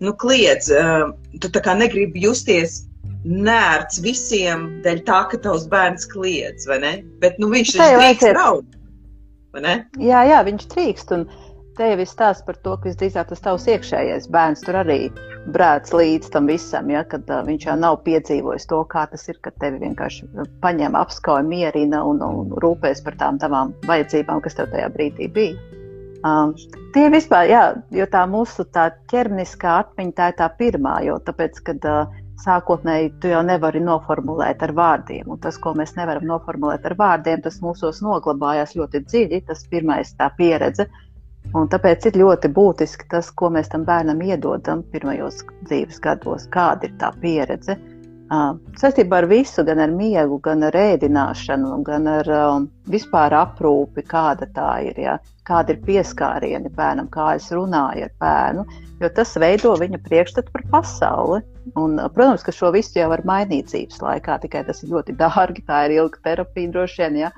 nu, kliedz. Tu tā kā negribi justies nērts visiem dēļ tā, ka tavs bērns kliedz, vai ne? Bet nu, viņš taču drīkst raud, vai ne? Jā, jā, viņš drīkst. Un te jau ir stāsts par to, ka visdrīzāk tas tavs iekšējais bērns tur arī brēc līdz tam visam, ja, kad uh, viņš jau nav piedzīvojis to, kā tas ir, kad tevi vienkārši paņem, apskauj, mierina un, un rūpēs par tām tavām vajadzībām, kas tev tajā brīdī bija. Um, tie vispār, jā, jo tā mūsu tā ķermeniskā atmiņa tā ir tā pirmā, jo tāpēc, kad uh, sākotnēji tu jau nevari noformulēt ar vārdiem, un tas, ko mēs nevaram noformulēt ar vārdiem, tas mūsos noglabājās ļoti dziļi, tas pirmais tā pieredze, Un tāpēc ir ļoti būtiski tas, ko mēs tam bērnam iedodam pirmajos dzīves gados, kāda ir tā pieredze. Saistībā ar visu, gan ar miegu, gan ar ēdināšanu, gan ar um, vispār aprūpi, kāda tā ir, ja? kāda ir pieskārieni bērnam, kā es runāju ar bērnu, jo tas veido viņa priekšstatu par pasauli. Un, protams, ka šo visu jau var mainīt dzīves laikā, tikai tas ir ļoti dārgi, tā ir ilga terapija droši vien, ja?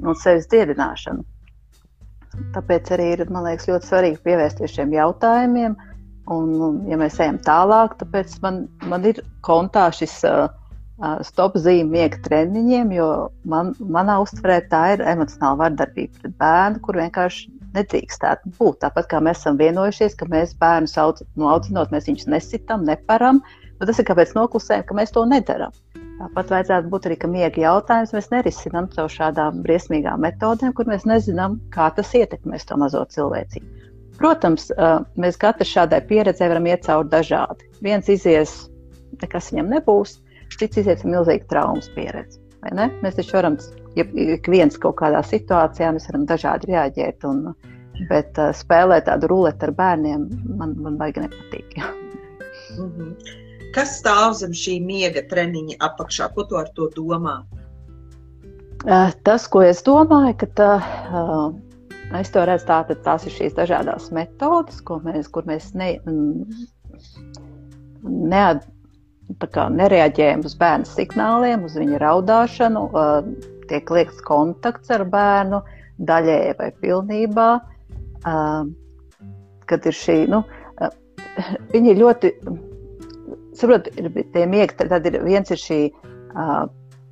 un sevis dziedināšana. Tāpēc arī ir liekas, ļoti svarīgi pievērsties šiem jautājumiem. Un, ja mēs ejam tālāk, tad man, man ir kontā šis uh, stop zīme miega treniņiem, jo man, manā uztverē tā ir emocionāla vardarbība pret bērnu, kur vienkārši nedrīkstētu būt. Tāpat kā mēs esam vienojušies, ka mēs bērnu sauc, no audzinot, mēs viņus nesitam, neparam, bet tas ir kāpēc noklusējam, ka mēs to nedaram. Tāpat vajadzētu būt arī, ka miega jautājums mēs nerisinām caur šādām briesmīgām metodēm, kur mēs nezinām, kā tas ietekmēs to mazo cilvēcību. Protams, mēs katrs šādai pieredzē varam iet cauri dažādi. Viens izies, nekas viņam nebūs, cits izies ar milzīgu traumas pieredzi. Mēs taču varam, ja ik viens kaut kādā situācijā, mēs varam dažādi reaģēt, un, bet spēlēt tādu ruleti ar bērniem man, man baigi nepatīk. (laughs) Mm -hmm. Kas stāv zem šī miega treniņa apakšā? Ko tu ar to domā? Tas, ko es domāju, ka tā, es to redzu, tā, tās ir šīs dažādas metodes, mēs, kur mēs ne, neat, kā, nereaģējam uz bērnu signāliem, uz viņa raudāšanu, tiek liekts kontakts ar bērnu daļēji vai pilnībā. Kad ir šī, nu, viņi ļoti saprot, ir tie miegi, tad ir viens ir šī uh,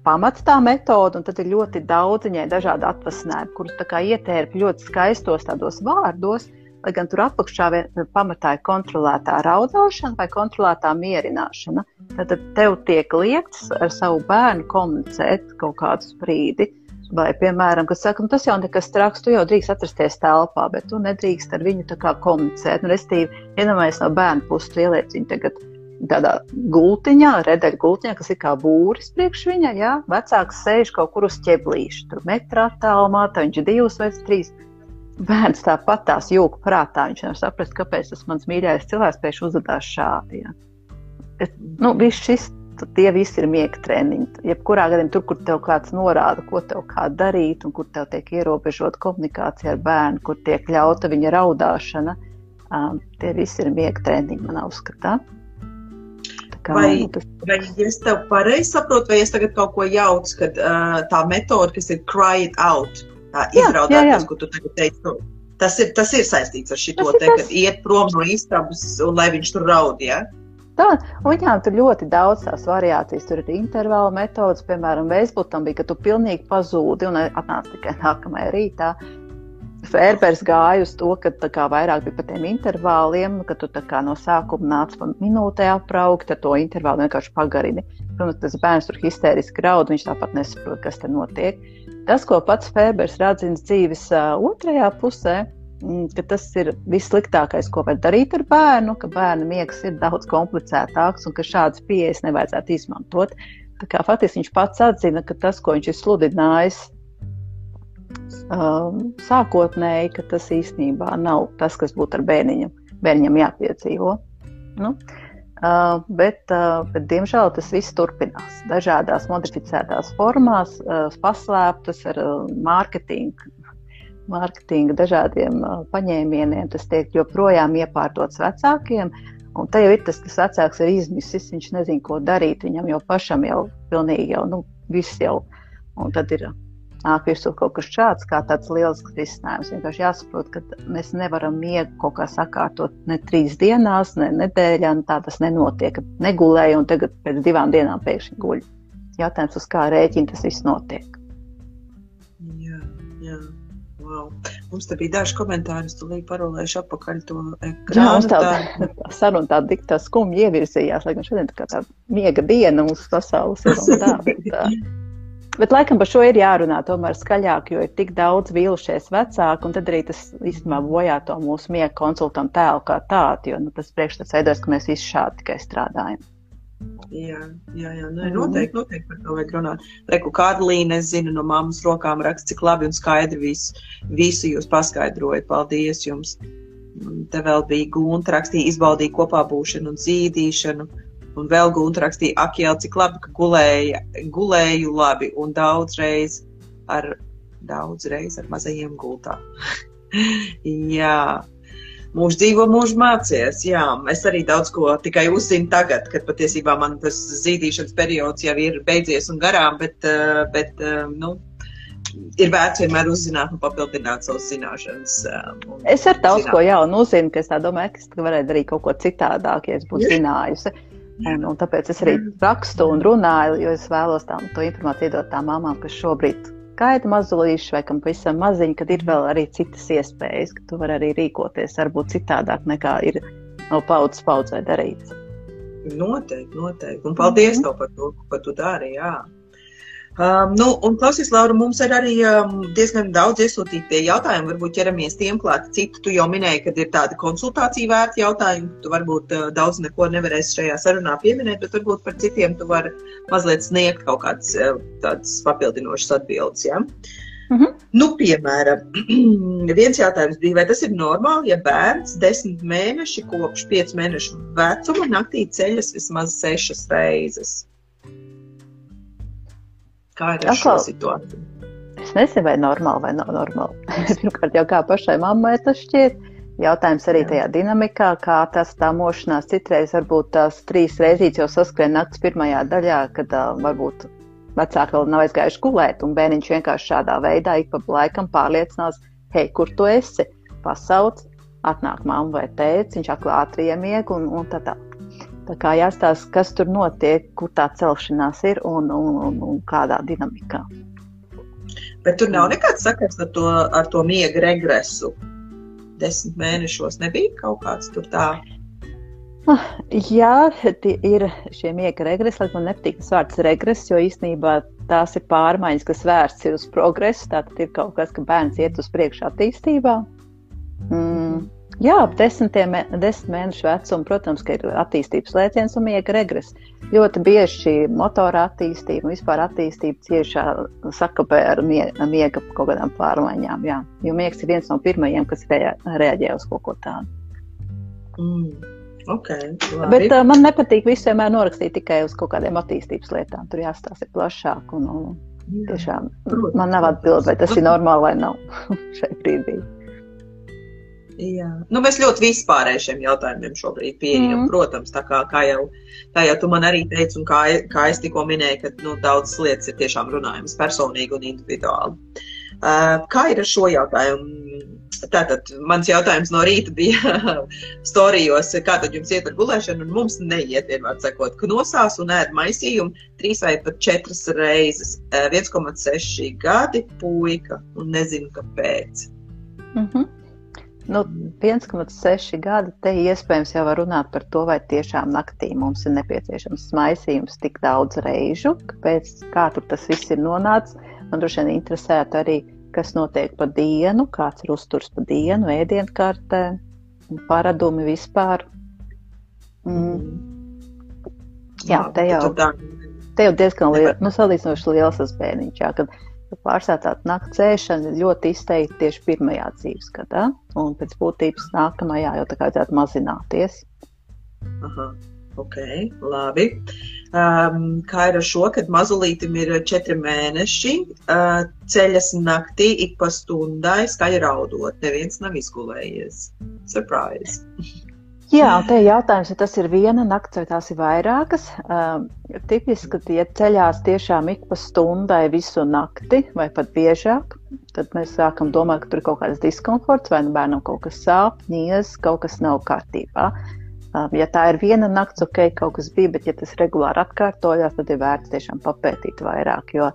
pamats tā metode, un tad ir ļoti daudz viņai dažādi atvasinājumi, kurus tā kā ietērp ļoti skaistos tādos vārdos, lai gan tur apakšā pamatā ir kontrolētā raudāšana vai kontrolētā mierināšana. Tad tev tiek liekts ar savu bērnu komunicēt kaut kādu brīdi. Vai, piemēram, kas saka, nu, tas jau nekas traks, tu jau drīkst atrasties telpā, bet tu nedrīkst ar viņu tā kā komunicēt. Nu, Restīvi, iedomājies no bērna puses, tu ieliec viņu tagad tādā gultiņā, redeļa gultiņā, kas ir kā būris priekš viņa. Jā, vecāks sēž kaut kur uz ķeblīša, tur metrā attālumā, tā viņš ir divas vai trīs. Bērns tāpat tās jūg prātā, viņš nevar saprast, kāpēc tas mans mīļākais cilvēks pēc uzvedās šādi. Jā. Es, nu, viss šis, tie visi ir miega treniņi. Jebkurā gadījumā, tur, kur tev kāds norāda, ko tev kā darīt, un kur tev tiek ierobežota komunikācija ar bērnu, kur tiek ļauta viņa raudāšana, um, tie visi ir miega treniņi manā uzskatā. Vai, tas... vai es tev pareizi saprotu, vai es tagad kaut ko jaucu, kad uh, tā metode, kas ir cry it out, tā izraudāt, tas, ko tu tagad teici, nu, tas ir, tas ir saistīts ar šito te, kad iet prom no istabas un lai viņš tur raud, ja? Tā, un viņām tur ļoti daudz tās variācijas. Tur ir intervāla metodas, piemēram, Vēsbutam bija, ka tu pilnīgi pazūdi un atnāc tikai nākamajā rītā. Fērbers gāja uz to, ka kā, vairāk bija par tiem intervāliem, ka tu kā, no sākuma nāc pa minūtē apraugt, tad to intervālu vienkārši pagarini. Protams, tas bērns tur histēriski raud, viņš tāpat nesaprot, kas tur notiek. tas, ko pats Fēbers rādzina dzīves uh, otrajā pusē, mm, ka tas ir vissliktākais, ko var darīt ar bērnu, ka bērna miegs ir daudz komplicētāks un ka šādas pieejas nevajadzētu izmantot. Tā kā faktiski viņš pats atzina, ka tas, ko viņš ir sludinājis um, sākotnēji, ka tas īstenībā nav tas, kas būtu ar bērniņu, bērniņam jāpiedzīvo. Nu, uh, bet, uh, bet, diemžēl, tas viss turpinās dažādās modificētās formās, uh, paslēptas ar uh, mārketingu. Mārketinga dažādiem uh, paņēmieniem tas tiek joprojām iepārdots vecākiem, un te jau ir tas, kas vecāks ir izmisis, viņš nezina, ko darīt, viņam jau pašam jau pilnīgi jau, nu, viss jau, un tad ir nāk virsū kaut kas šāds, kā tāds liels risinājums. Vienkārši jāsaprot, ka mēs nevaram miegu kaut kā sakārtot ne trīs dienās, ne nedēļā, un tā tas nenotiek. Negulēja un tagad pēc divām dienām pēkšņi guļ. Jautājums, uz kā rēķina tas viss notiek. Jā, jā. Wow. Mums te bija daži komentāri, es tulīt parolēšu apakaļ to ekrānu. Jā, mums tā, tā saruna tā dikta skumji ievirzījās, lai gan šodien tā kā tā miega diena mūsu pasaules ir un tā. tā. (laughs) Bet laikam par šo ir jārunā tomēr skaļāk, jo ir tik daudz vīlušies vecāki, un tad arī tas īstenībā bojā to mūsu miega konsultantu tēlu kā tādu, jo nu, tas priekšstats veidojas, ka mēs visi šādi tikai strādājam. Jā, jā, jā. Nu, noteikti, noteikti par to vajag runāt. Reku Karlīne, es zinu, no mammas rokām raksta, cik labi un skaidri visu, visu jūs paskaidrojat. Paldies jums! Te vēl bija gūna, rakstīja, izbaudīja kopā būšanu un zīdīšanu Un vēl Gunta rakstīja, ak, jau cik labi, ka gulēja, gulēju labi un daudz reiz ar, daudz reiz ar mazajiem gultā. (laughs) jā, mūžs dzīvo, mūžs mācies. Jā, es arī daudz ko tikai uzzinu tagad, kad patiesībā man tas zīdīšanas periods jau ir beidzies un garām, bet, eh, bet eh, nu, ir vērts vienmēr uzzināt un papildināt savas zināšanas. Um, es ar daudz zināt. ko jaunu uzzinu, ka es tā domāju, ka es varētu darīt kaut ko citādāk, ja es būtu zinājusi. Un, tāpēc es arī rakstu un runāju, jo es vēlos tā, to informāciju iedot tām mamām, kas šobrīd gaida mazulīšu vai kam pavisam maziņu, kad ir vēl arī citas iespējas, ka tu vari arī rīkoties varbūt citādāk nekā ir no paudzes paudzē darīts. Noteikti, noteikti. Un paldies mm -hmm. tev par to, ko tu dari. Jā. Um, nu, un, klausies, Laura, mums ir arī um, diezgan daudz iesūtīti jautājumi. Varbūt ķeramies tiem klāt. Citu tu jau minēji, ka ir tādi konsultāciju vērti jautājumi. Tu varbūt uh, daudz neko nevarēsi šajā sarunā pieminēt, bet varbūt par citiem tu vari mazliet sniegt kaut kādas uh, tādas papildinošas atbildes. Ja? Mm -hmm. Nu, piemēram, (clears throat) viens jautājums bija, vai tas ir normāli, ja bērns desmit mēneši kopš pieci mēnešu vecuma naktī ceļas vismaz sešas reizes? Kā ir ar šo situāciju? Es nezinu, vai normāli vai nav normāli. (laughs) Pirmkārt, jau kā pašai mammai tas šķiet. Jautājums arī tajā dinamikā, kā tas tā mošanās citreiz varbūt tās trīs reizes jau saskrien naktas pirmajā daļā, kad uh, varbūt vecāki vēl nav aizgājuši gulēt, un bērniņš vienkārši šādā veidā ik pa laikam pārliecinās, hei, kur tu esi? Pasauc, atnāk mamma vai tēvs, viņš aklā ātri iemieg un, un tā tālāk. Tā kā jāstāsta, kas tur notiek, kur tā celšanās ir un, un, un, un kādā dinamikā. Bet tur nav nekāds sakars ar to, ar to miega regresu. Desmit mēnešos nebija kaut kāds tur tā. Ah, jā, ir šie miega regresi, lai man nepatīk tas vārds regress, jo īstenībā tās ir pārmaiņas, kas vērsts uz progresu. Tātad ir kaut kas, ka bērns iet uz priekšu attīstībā. Mm Jā, ap desmitiem, desmit mēnešu vecuma, protams, ir attīstības lēciens un miega regres. Ļoti bieži šī motora attīstība un vispār attīstība ciešā sakapē ar miega kaut kādām pārmaiņām. Jā. Jo miegs ir viens no pirmajiem, kas reaģē uz kaut ko tādu. Mm. Okay, labi. Bet uh, man nepatīk vienmēr norakstīt tikai uz kaut kādiem attīstības lietām. Tur jāstāsta plašāk. Un, un, tiešām, man nav atbildi, vai tas ir normāli vai nav (laughs) šai brīdī. Jā. Nu, mēs ļoti vispārēji šiem jautājumiem šobrīd pieejam. Mm. Protams, tā kā, kā, jau, kā jau tu man arī teici, un kā, kā es tikko minēju, ka nu, daudzas lietas ir tiešām runājamas personīgi un individuāli. Uh, kā ir ar šo jautājumu? Tātad mans jautājums no rīta bija (laughs) storijos, kā tad jums iet ar gulēšanu, un mums neiet, vienmēr sakot, ka nosās un ēd maisījumu trīs vai pat četras reizes. Uh, 1,6 gadi puika, un nezinu, kāpēc. Mm -hmm. Nu, 1,6 gadi te iespējams jau var runāt par to, vai tiešām naktī mums ir nepieciešams maisījums tik daudz reižu, kāpēc, kā tur tas viss ir nonācis. Man droši vien interesētu arī, kas notiek pa dienu, kāds ir uzturs pa dienu, ēdienkartē, paradumi vispār. Mm. Jā, te jau, te jau diezgan liela, nu, salīdzinoši liels tas bērniņš, jā, kad pārsvarā tāda nakts ēšana ļoti izteikti tieši pirmajā dzīves gadā, un pēc būtības nākamajā jau tā kā vajadzētu mazināties. Aha. Ok, labi. Um, kā ir ar šo, kad mazulītim ir četri mēneši, uh, ceļas naktī ik pa stundai skaļi raudot. Neviens nav izgulējies. Surprise! (laughs) Jā, un te jautājums, ja tas ir viena nakts vai tās ir vairākas. Um, tipiski, tie ceļās tiešām ik pa stundai visu nakti vai pat biežāk, tad mēs sākam domāt, ka tur ir kaut kāds diskomforts vai nu bērnam kaut kas sāp, niez, kaut kas nav kārtībā. Uh, Um, ja tā ir viena nakts, ok, kaut kas bija, bet ja tas regulāri atkārtojas, tad ir vērts tiešām papētīt vairāk. Jo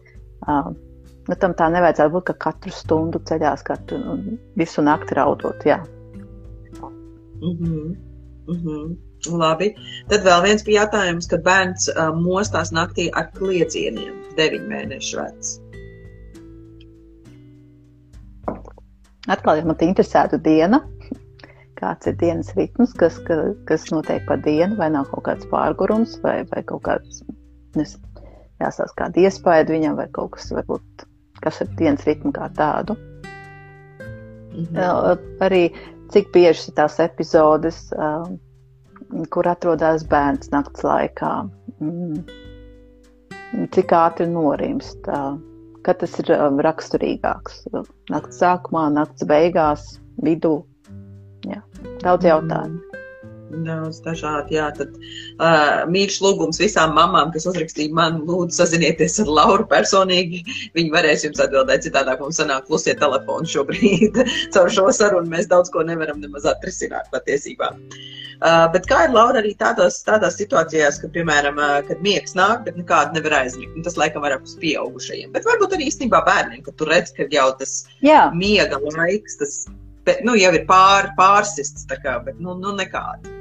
um, nu, tam tā nevajadzētu būt, ka katru stundu ceļās, katru visu nakti raudot. Jā. Mm -hmm. Mm -hmm. Labi. Tad vēl viens bija jautājums, kad bērns uh, mostās naktī ar kliedzieniem, 9 mēnešu vecs. Atkal, ja man te interesētu diena, kāds ir dienas ritms, kas, ka, kas notiek pa dienu, vai nav kaut kāds pārgurums, vai, vai kaut kāds, nes, jāsās kāda iespēja viņam, vai kaut kas, varbūt, kas ir dienas ritmu kā tādu. Mm -hmm. Arī cik bieži ir tās epizodes, um, kur atrodas bērns nakts laikā, mm, cik ātri norimst, uh, kad tas ir um, raksturīgāks. Nakts sākumā, nakts beigās, vidū Jā, daudz jautājumu. Daudz dažādi, jā. Tad uh, mīļš lūgums visām mamām, kas uzrakstīja man, lūdzu, sazinieties ar Lauru personīgi. Viņi varēs jums atbildēt, citādāk mums sanāk klusie telefoni šobrīd. (laughs) Caur šo sarunu mēs daudz ko nevaram nemaz atrisināt patiesībā. Uh, bet kā ir Laura arī tādās, tādās situācijās, kad, piemēram, uh, kad miegs nāk, bet nekādu nevar aizmigt? Tas laikam vairāk uz pieaugušajiem. Bet varbūt arī īstenībā bērniem, kad tu redz, ka jau tas jā. miega laiks, tas bet, nu, jau ir pār, pārsists, kā, bet nu, nu nekāda.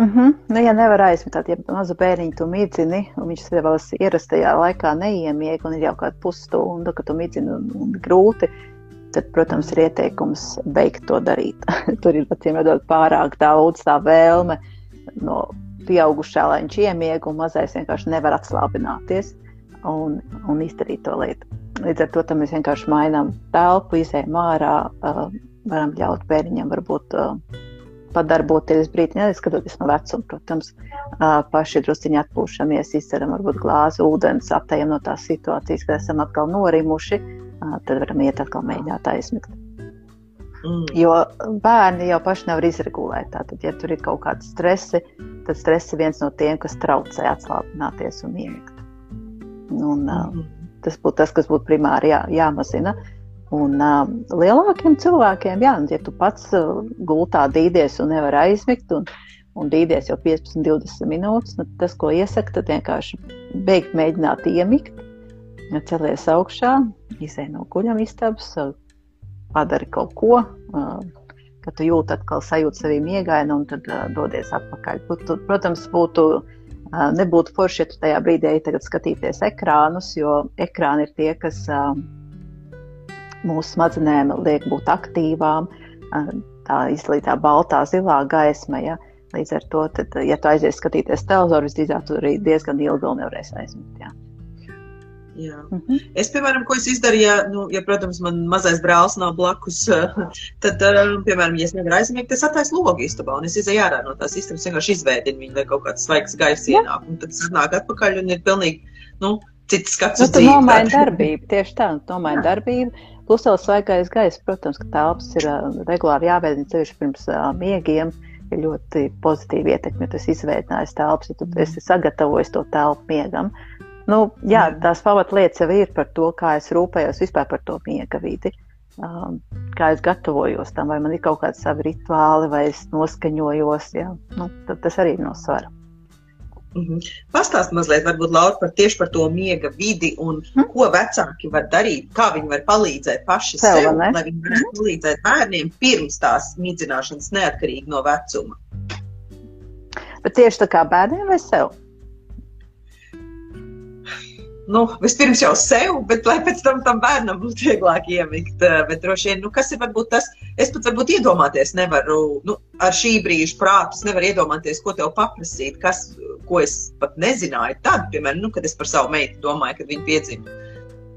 Mm -hmm. nu, ja nevar aizmitāt, ja mazu bērniņu tu midzini, un viņš vēl ierastajā laikā neiemieg, un ir jau kāda pusstunda, ka tu midzini un, un grūti, tad, protams, ir ieteikums beigt to darīt. (laughs) Tur ir paciem redzot pārāk daudz tā vēlme no pieaugušā, lai viņš iemieg, un mazais vienkārši nevar atslābināties un, un izdarīt to lietu. Līdz ar to mēs vienkārši mainām telpu, izējām ārā, uh, varam ļaut bērniņam varbūt uh, padarboties brīdi, neskatoties no vecuma. Protams, uh, paši drusciņi atpūšamies, izceram varbūt glāzi ūdens, aptējam no tās situācijas, kad esam atkal norimuši, uh, tad varam iet atkal mēģināt aizmigt. Mm. Jo bērni jau paši nevar izregulēt. Tātad, ja tur ir kaut kāda stresa, tad stress ir viens no tiem, kas traucē atslābināties un iemigt. Un, uh, mm. Tas būtu tas, kas būtu primāri jā, jāmazina. Un uh, lielākiem cilvēkiem, jā, ja tu pats uh, gultā dīdies un nevar aizmigt, un, un dīdies jau 15, 20 minūtes, nu, tas, ko iesaka, tad vienkārši beigt mēģināt iemigt, celies augšā, izēj no guļam istabas, uh, padari kaut ko, uh, kad tu jūti atkal sajūtu sevi miegainu un tad uh, dodies atpakaļ. Protams, būtu Nebūtu forši, ja tu tajā brīdī tagad skatīties ekrānus, jo ekrāni ir tie, kas mūsu smadzenēm liek būt aktīvām. Tā izlītā baltā, zilā gaisma. Ja? Līdz ar to, tad, ja tu aizies skatīties televizoru, visdrīzāk tu arī diezgan ilgi vēl nevarēsi aizmigt. Jā. Mm -hmm. Es, piemēram, ko es izdarīju, ja, nu, ja, protams, man mazais brālis nav blakus, (laughs) tad, piemēram, ja es nevaru aizmigt, es attaisu logu istabā un es izēju ārā no tās istabas, vienkārši izvēdinu viņu, lai kaut kāds svaigs gaiss ienāk, un tad es nāku atpakaļ un ir pilnīgi, nu, cits skats. Nu, tu nomaini darbību, tieši tā, nomaini darbību. Plus vēl svaigais gaiss, protams, ka telpas ir uh, regulāri jāveidina ceļš pirms uh, miegiem. Ir ļoti pozitīva ietekme, ja tu izveidojis telpas, ja tu esi sagatavojis to telpu miegam. Uh, Nu, jā, tās pamatlietas jau ir par to, kā es rūpējos vispār par to miega vidi. Um, kā es gatavojos tam, vai man ir kaut kādi savi rituāli, vai es noskaņojos. Jā, nu, tas arī ir no svara. Mm -hmm. Pastāst mazliet, varbūt, Laura, par tieši par to miega vidi un mm. ko vecāki var darīt, kā viņi var palīdzēt paši sev, sev lai viņi varētu mm. palīdzēt bērniem pirms tās mīdzināšanas neatkarīgi no vecuma. Bet tieši tā kā bērniem vai sev? Nu, vispirms jau sev, bet lai pēc tam tam bērnam būtu vieglāk iemigt. Eh, bet droši vien, nu, kas ir varbūt tas, es pat varbūt iedomāties nevaru, nu, ar šī brīža prātus nevaru iedomāties, ko tev paprasīt, kas, ko es pat nezināju tad, piemēram, nu, kad es par savu meitu domāju, kad viņa piedzima.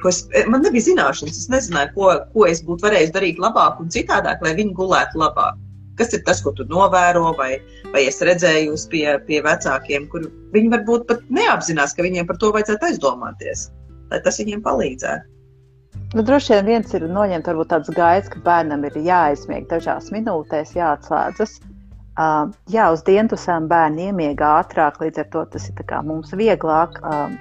Es, eh, man nebija zināšanas, es nezināju, ko, ko es būtu varējis darīt labāk un citādāk, lai viņi gulētu labāk. Kas ir tas, ko tu novēro, vai, vai es redzēju pie, pie vecākiem, kur viņi varbūt pat neapzinās, ka viņiem par to vajadzētu aizdomāties, lai tas viņiem palīdzētu. Nu, droši vien viens ir noņemt varbūt tāds gaids, ka bērnam ir jāizmieg dažās minūtēs, jāatslēdzas. Uh, jā, uz dienasām bērni iemiega ātrāk, līdz ar to tas ir mums vieglāk. Uh,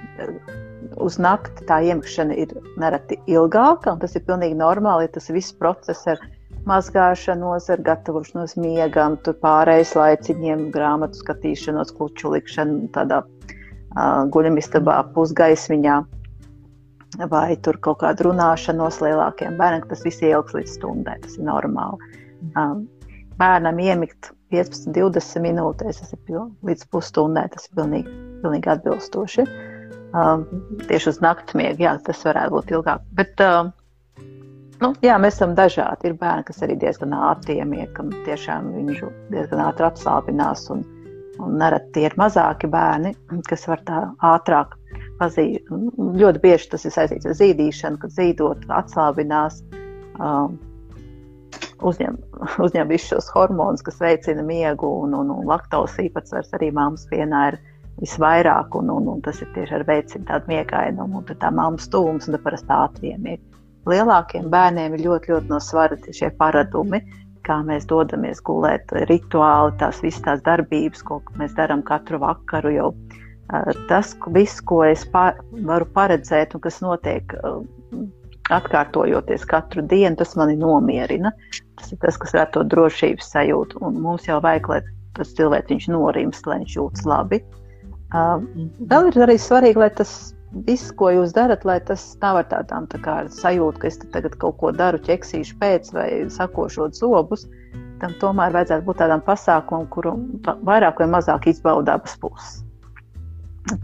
uz nakti tā iemikšana ir nereti ilgāka, un tas ir pilnīgi normāli, ja tas viss process ir mazgāšanos, ar gatavošanos miegam, tur pārējais laiciņiem, grāmatu skatīšanos, kluču likšanu tādā uh, guļamistabā pusgaismiņā. Vai tur kaut kāda runāšanos lielākiem bērniem, tas viss ilgs līdz stundai, tas ir normāli. Um, bērnam iemigt 15, 20 minūtēs, tas ir pil, līdz pusstundai, tas ir pilnīgi, pilnīgi atbilstoši. Um, tieši uz naktmiegu, jā, tas varētu būt ilgāk. Bet uh, Nu, jā, mēs esam dažādi. Ir bērni, kas arī diezgan ātri iemieg, kam tiešām viņš diezgan ātri atslābinās. Un, un nereti tie ir mazāki bērni, kas var tā ātrāk pazīt. Ļoti bieži tas ir saistīts ar zīdīšanu, kad zīdot atslābinās. Um, uzņem, (laughs) uzņem visus šos hormonus, kas veicina miegu, un, un, un laktos īpatsvars arī māmas pienā ir visvairāk, un, un, un tas ir tieši ar veicina tādu miegainumu, un tā māmas tūms, un tad parasti ātri iemieg lielākiem bērniem ir ļoti, ļoti no svara šie paradumi, kā mēs dodamies gulēt, rituāli, tās visas tās darbības, ko mēs darām katru vakaru. Jau, tas viss, ko es pār, varu paredzēt un kas notiek atkārtojoties katru dienu, tas mani nomierina. Tas ir tas, kas rada to drošības sajūtu. Un mums jau vajag, lai tas cilvēks norimst, lai viņš jūtas labi. Uh, vēl ir arī svarīgi, lai tas viss, ko jūs darat, lai tas nav ar tādām tā kā, sajūtu, ka es tagad kaut ko daru, ķeksīšu pēc vai sakošot zobus, tam tomēr vajadzētu būt tādam pasākumam, kuru vairāk vai mazāk izbauda abas puses.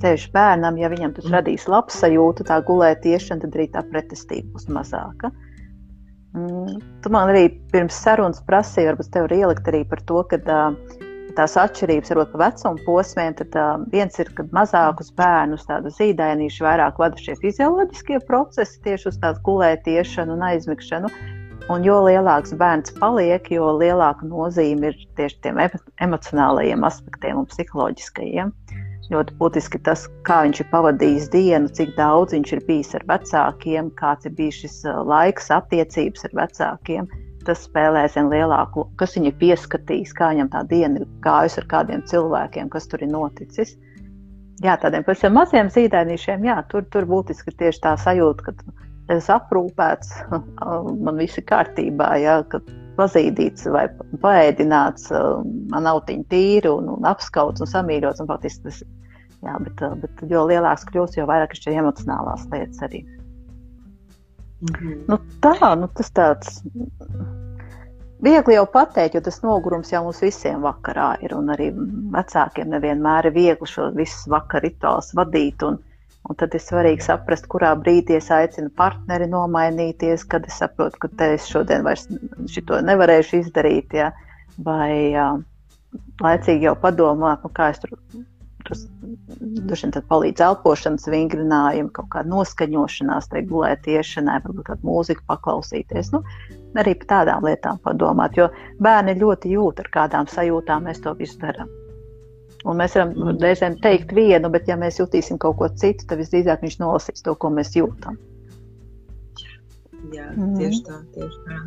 Ceļš bērnam, ja viņam tas radīs labs sajūtu, tā gulēt iešana, tad arī tā pretestība būs mazāka. Mm, tu man arī pirms sarunas prasīji, varbūt tev ir ielikt arī par to, ka uh, tās atšķirības varbūt pa vecuma posmiem, tad uh, viens ir, kad mazākus bērnus tādu zīdainīšu vairāk vada šie fizioloģiskie procesi tieši uz tādu gulētiešanu un aizmigšanu. Un jo lielāks bērns paliek, jo lielāka nozīme ir tieši tiem emocionālajiem aspektiem un psiholoģiskajiem. Ļoti būtiski tas, kā viņš ir pavadījis dienu, cik daudz viņš ir bijis ar vecākiem, kāds ir bijis šis laiks, attiecības ar vecākiem tas spēlē zin lielāku, kas viņu pieskatīs, kā viņam tā diena ir gājusi ar kādiem cilvēkiem, kas tur ir noticis. Jā, tādiem pavisam maziem zīdainīšiem, jā, tur, tur būtiski tieši tā sajūta, ka es aprūpēts, (laughs) man viss ir kārtībā, jā, ka pazīdīts vai paēdināts, man autiņi tīri un, un apskauts un samīļots, un faktiski tas, jā, bet, bet jo lielāks kļūst, jo vairāk ir emocionālās lietas arī. -hmm. nu, tā, nu, tas tāds viegli jau pateikt, jo tas nogurums jau mums visiem vakarā ir. Un arī vecākiem nevienmēr ir viegli šo visu vakaru rituālus vadīt. Un, un tad ir svarīgi saprast, kurā brīdī es aicinu partneri nomainīties, kad es saprotu, ka te es šodien vairs šito nevarēšu izdarīt. Ja? Vai jā, laicīgi jau padomāt, nu, kā es tur droši vien palīdz elpošanas vingrinājumi, kaut kāda noskaņošanās, tai gulēt iešanai, varbūt kādu mūziku paklausīties. Nu, arī par tādām lietām padomāt, jo bērni ļoti jūt, ar kādām sajūtām mēs to visu darām. Un mēs varam reizēm teikt vienu, bet ja mēs jutīsim kaut ko citu, tad visdrīzāk viņš nolasīs to, ko mēs jūtam. Jā, mm. tieši tā, tieši tā.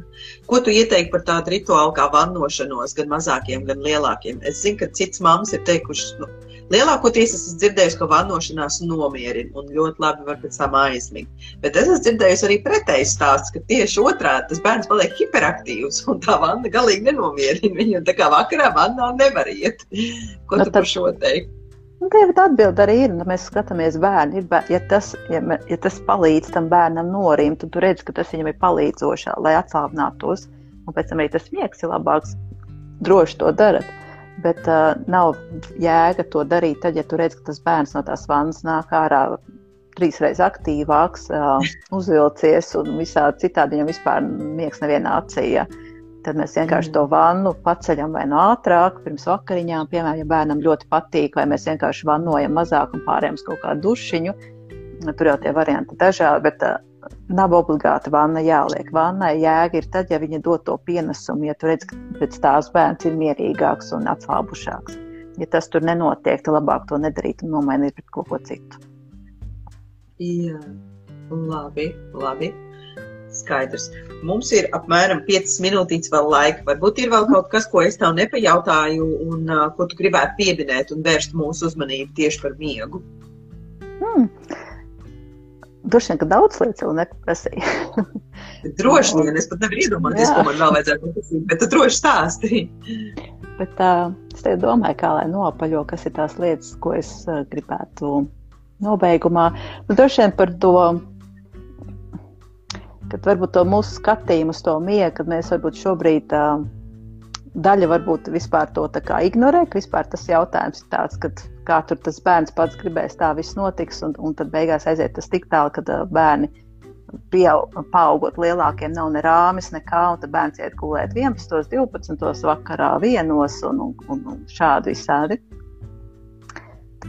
Ko tu ieteiktu par tādu rituālu kā vannošanos, gan mazākiem, gan lielākiem? Es zinu, ka cits mammas ir teikušas, nu, Lielākoties esmu dzirdējusi, ka vannošanās nomierina un ļoti labi var pēc tam aizmigt. Bet es esmu dzirdējusi arī pretēju stāstu, ka tieši otrādi tas bērns paliek hiperaktīvs un tā vanna galīgi nenomierina viņu. Tā kā vakarā vannā nevar iet. Ko nu, tu par šo teikt? Nu, Tev atbilde arī ir, nu, mēs skatāmies bērnu. Ir bērni, ja, tas, ja, ja tas palīdz tam bērnam norimt, tad tu redz, ka tas viņam ir palīdzošā, lai atslābinātos. Un pēc tam arī tas miegs ir labāks. Droši to darat. Bet uh, nav jēga to darīt tad, ja tu redz, ka tas bērns no tās vannas nāk ārā trīsreiz aktīvāks, uh, uzvilcies un visādi citādi viņam vispār miegs nevienā acī. Ja. Tad mēs vienkārši mm. to vannu paceļam vai no ātrāk, pirms vakariņām, piemēram, ja bērnam ļoti patīk, vai mēs vienkārši vannojam mazāk un pārējām uz kaut kādu dušiņu. Tur jau tie varianti dažādi, bet uh, nav obligāti vanna jāliek. Vannai jēga ir tad, ja viņa dod to pienesumu, ja tu redz, ka pēc tās bērns ir mierīgāks un atslābušāks. Ja tas tur nenotiek, tad labāk to nedarīt un nomainīt pret kaut ko citu. Jā, labi, labi. Skaidrs. Mums ir apmēram 5 minūtītes vēl laika. Varbūt ir vēl kaut kas, ko es tev nepajautāju, un uh, ko tu gribētu pieminēt un vērst mūsu uzmanību tieši par miegu. Hmm. Droši vien, ka daudz lietas vēl neprasīja. (laughs) droši vien, es pat nevaru iedomāties, ko man vēl vajadzētu prasīt, bet tu droši stāstīji. (laughs) Bet uh, es domāju, kā lai nopaļo, kas ir tās lietas, ko es uh, gribētu nobeigumā. Nu, droši vien par to kad varbūt to mūsu skatījumu uz to miegu, kad mēs varbūt šobrīd uh, daļa varbūt vispār to ignorē, ka vispār tas jautājums ir tāds, ka kā tur tas bērns pats gribēs, tā viss notiks, un, un tad beigās aiziet tas tik tālu, ka uh, bērni pieaug, paaugot lielākiem nav ne rāmis, nekā, un tad bērns iet gulēt 11, 12 vakarā vienos un, un, un, un šādi visādi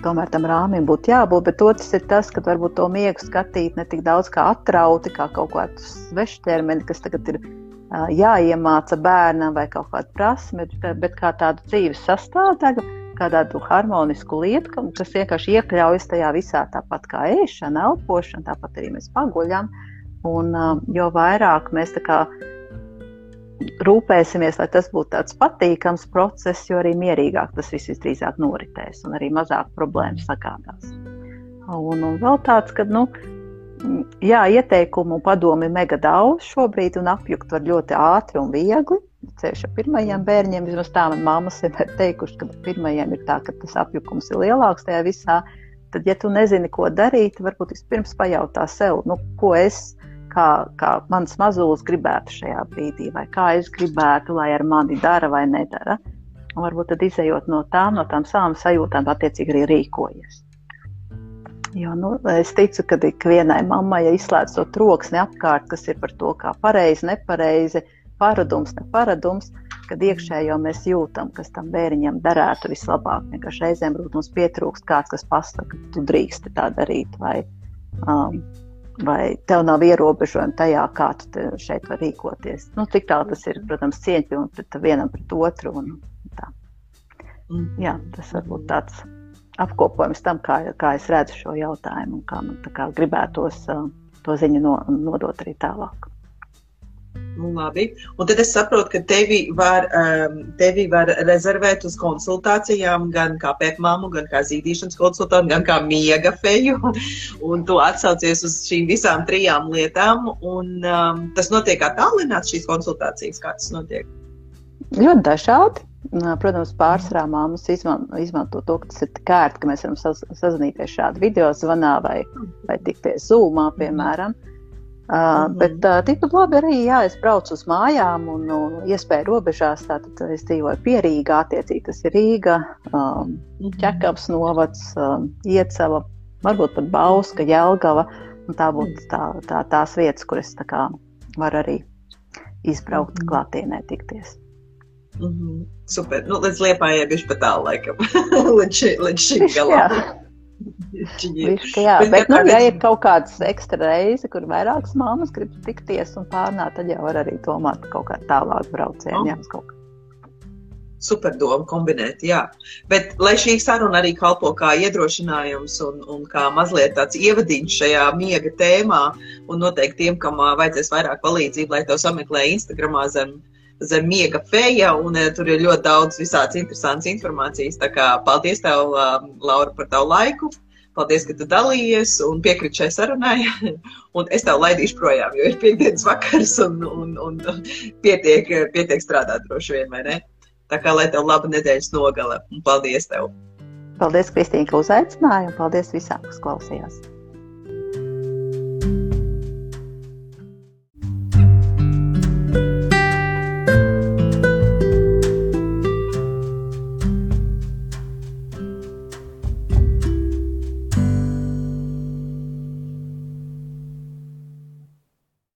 tomēr tam rāmim būtu jābūt. Bet otrs ir tas, ka varbūt to miegu skatīt ne tik daudz kā atrauti, kā kaut kādu svešķermeni, kas tagad ir uh, jāiemāca bērnam vai kaut kāda prasme, bet kā tādu dzīves sastāvdaļu, kā tādu harmonisku lietu, kas vienkārši iekļaujas tajā visā, tāpat kā ēšana, elpošana, tāpat arī mēs paguļam. Un uh, jo vairāk mēs kā rūpēsimies, lai tas būtu tāds patīkams process, jo arī mierīgāk tas viss visdrīzāk noritēs un arī mazāk problēmas sagādās. Un, un vēl tāds, ka, nu, jā, ieteikumu un padomi mega daudz šobrīd, un apjukt var ļoti ātri un viegli. Ceļš ar pirmajiem bērniem, vismaz tā man mammas vienmēr teikuši, ka pirmajiem ir tā, ka tas apjukums ir lielāks tajā visā. Tad, ja tu nezini, ko darīt, varbūt vispirms pajautā sev, nu, ko es kā, kā mans mazulis gribētu šajā brīdī, vai kā es gribētu, lai ar mani dara vai nedara. Un varbūt tad izējot no tām, no tām savām sajūtām, attiecīgi arī rīkojies. Jo, nu, es ticu, ka ikvienai mammai ja izslēdz to troksni apkārt, kas ir par to, kā pareizi, nepareizi, paradums, neparadums, kad iekšējo mēs jūtam, kas tam bērniņam darētu vislabāk. Vienkārši reizēm mums pietrūkst kāds, kas pasaka, ka tu drīksti tā darīt, vai um, vai tev nav ierobežojumi tajā, kā tu šeit vari rīkoties. Nu, cik tālu tas ir, protams, cieņpilni pret vienam pret otru. Un, tā. Jā, tas varbūt tāds apkopojums tam, kā, kā es redzu šo jautājumu un kā man kā gribētos uh, to ziņu no, nodot arī tālāk. Nu, labi. Un tad es saprotu, ka tevi var, um, tevi var rezervēt uz konsultācijām gan kā pēkmāmu, gan kā zīdīšanas konsultantu, gan kā miega feju. (laughs) Un tu atsaucies uz šīm visām trijām lietām. Un um, tas notiek attālināts šīs konsultācijas. Kā tas notiek? Ļoti dažādi. Protams, pārsvarā māmas izmanto, to, ka tas ir tik ērti, ka mēs varam saz, sazināties šādi video zvanā vai, vai tikties zūmā, piemēram. Mm. Uh, mm -hmm. Bet uh, tikpat labi arī, ja es braucu uz mājām un, un iespēju robežās, tad es dzīvoju pie Rīgā, attiecīgi tas ir Rīga, um, Čekavs novads, um, Iecava, varbūt pat Bauska, Jelgava. Tā būtu tā, tā, tās vietas, kur es kā, varu arī izbraukt mm klātienē, tikties. Mm -hmm. Super. Nu, līdz liepājai bija pat tālu laikam. (laughs) līdz, ši, līdz šim galam. Višķi, jā, bet, bet nu, ja ir kaut kāds ekstra reize, kur vairākas mammas grib tikties un pārnāt, tad jau var arī domāt kaut kā tālāk braucienu. Jā, kaut kā. Super doma kombinēt, jā. Bet, lai šī saruna arī kalpo kā iedrošinājums un, un kā mazliet tāds ievadiņš šajā miega tēmā, un noteikti tiem, kam vajadzēs vairāk palīdzību, lai to sameklē Instagramā zem, zem miega feja, un tur ir ļoti daudz visādas interesantas informācijas. Tā kā paldies tev, Laura, par tavu laiku. Paldies, ka tu dalījies un piekriti šai sarunai. (laughs) un es tev laidīšu projām, jo ir piekdienas vakars un, un, un pietiek, pietiek strādāt droši vien, vai ne? Tā kā lai tev laba nedēļas nogale. Un paldies tev! Paldies, Kristīne, ka uzaicināji, un paldies visām, kas klausījās!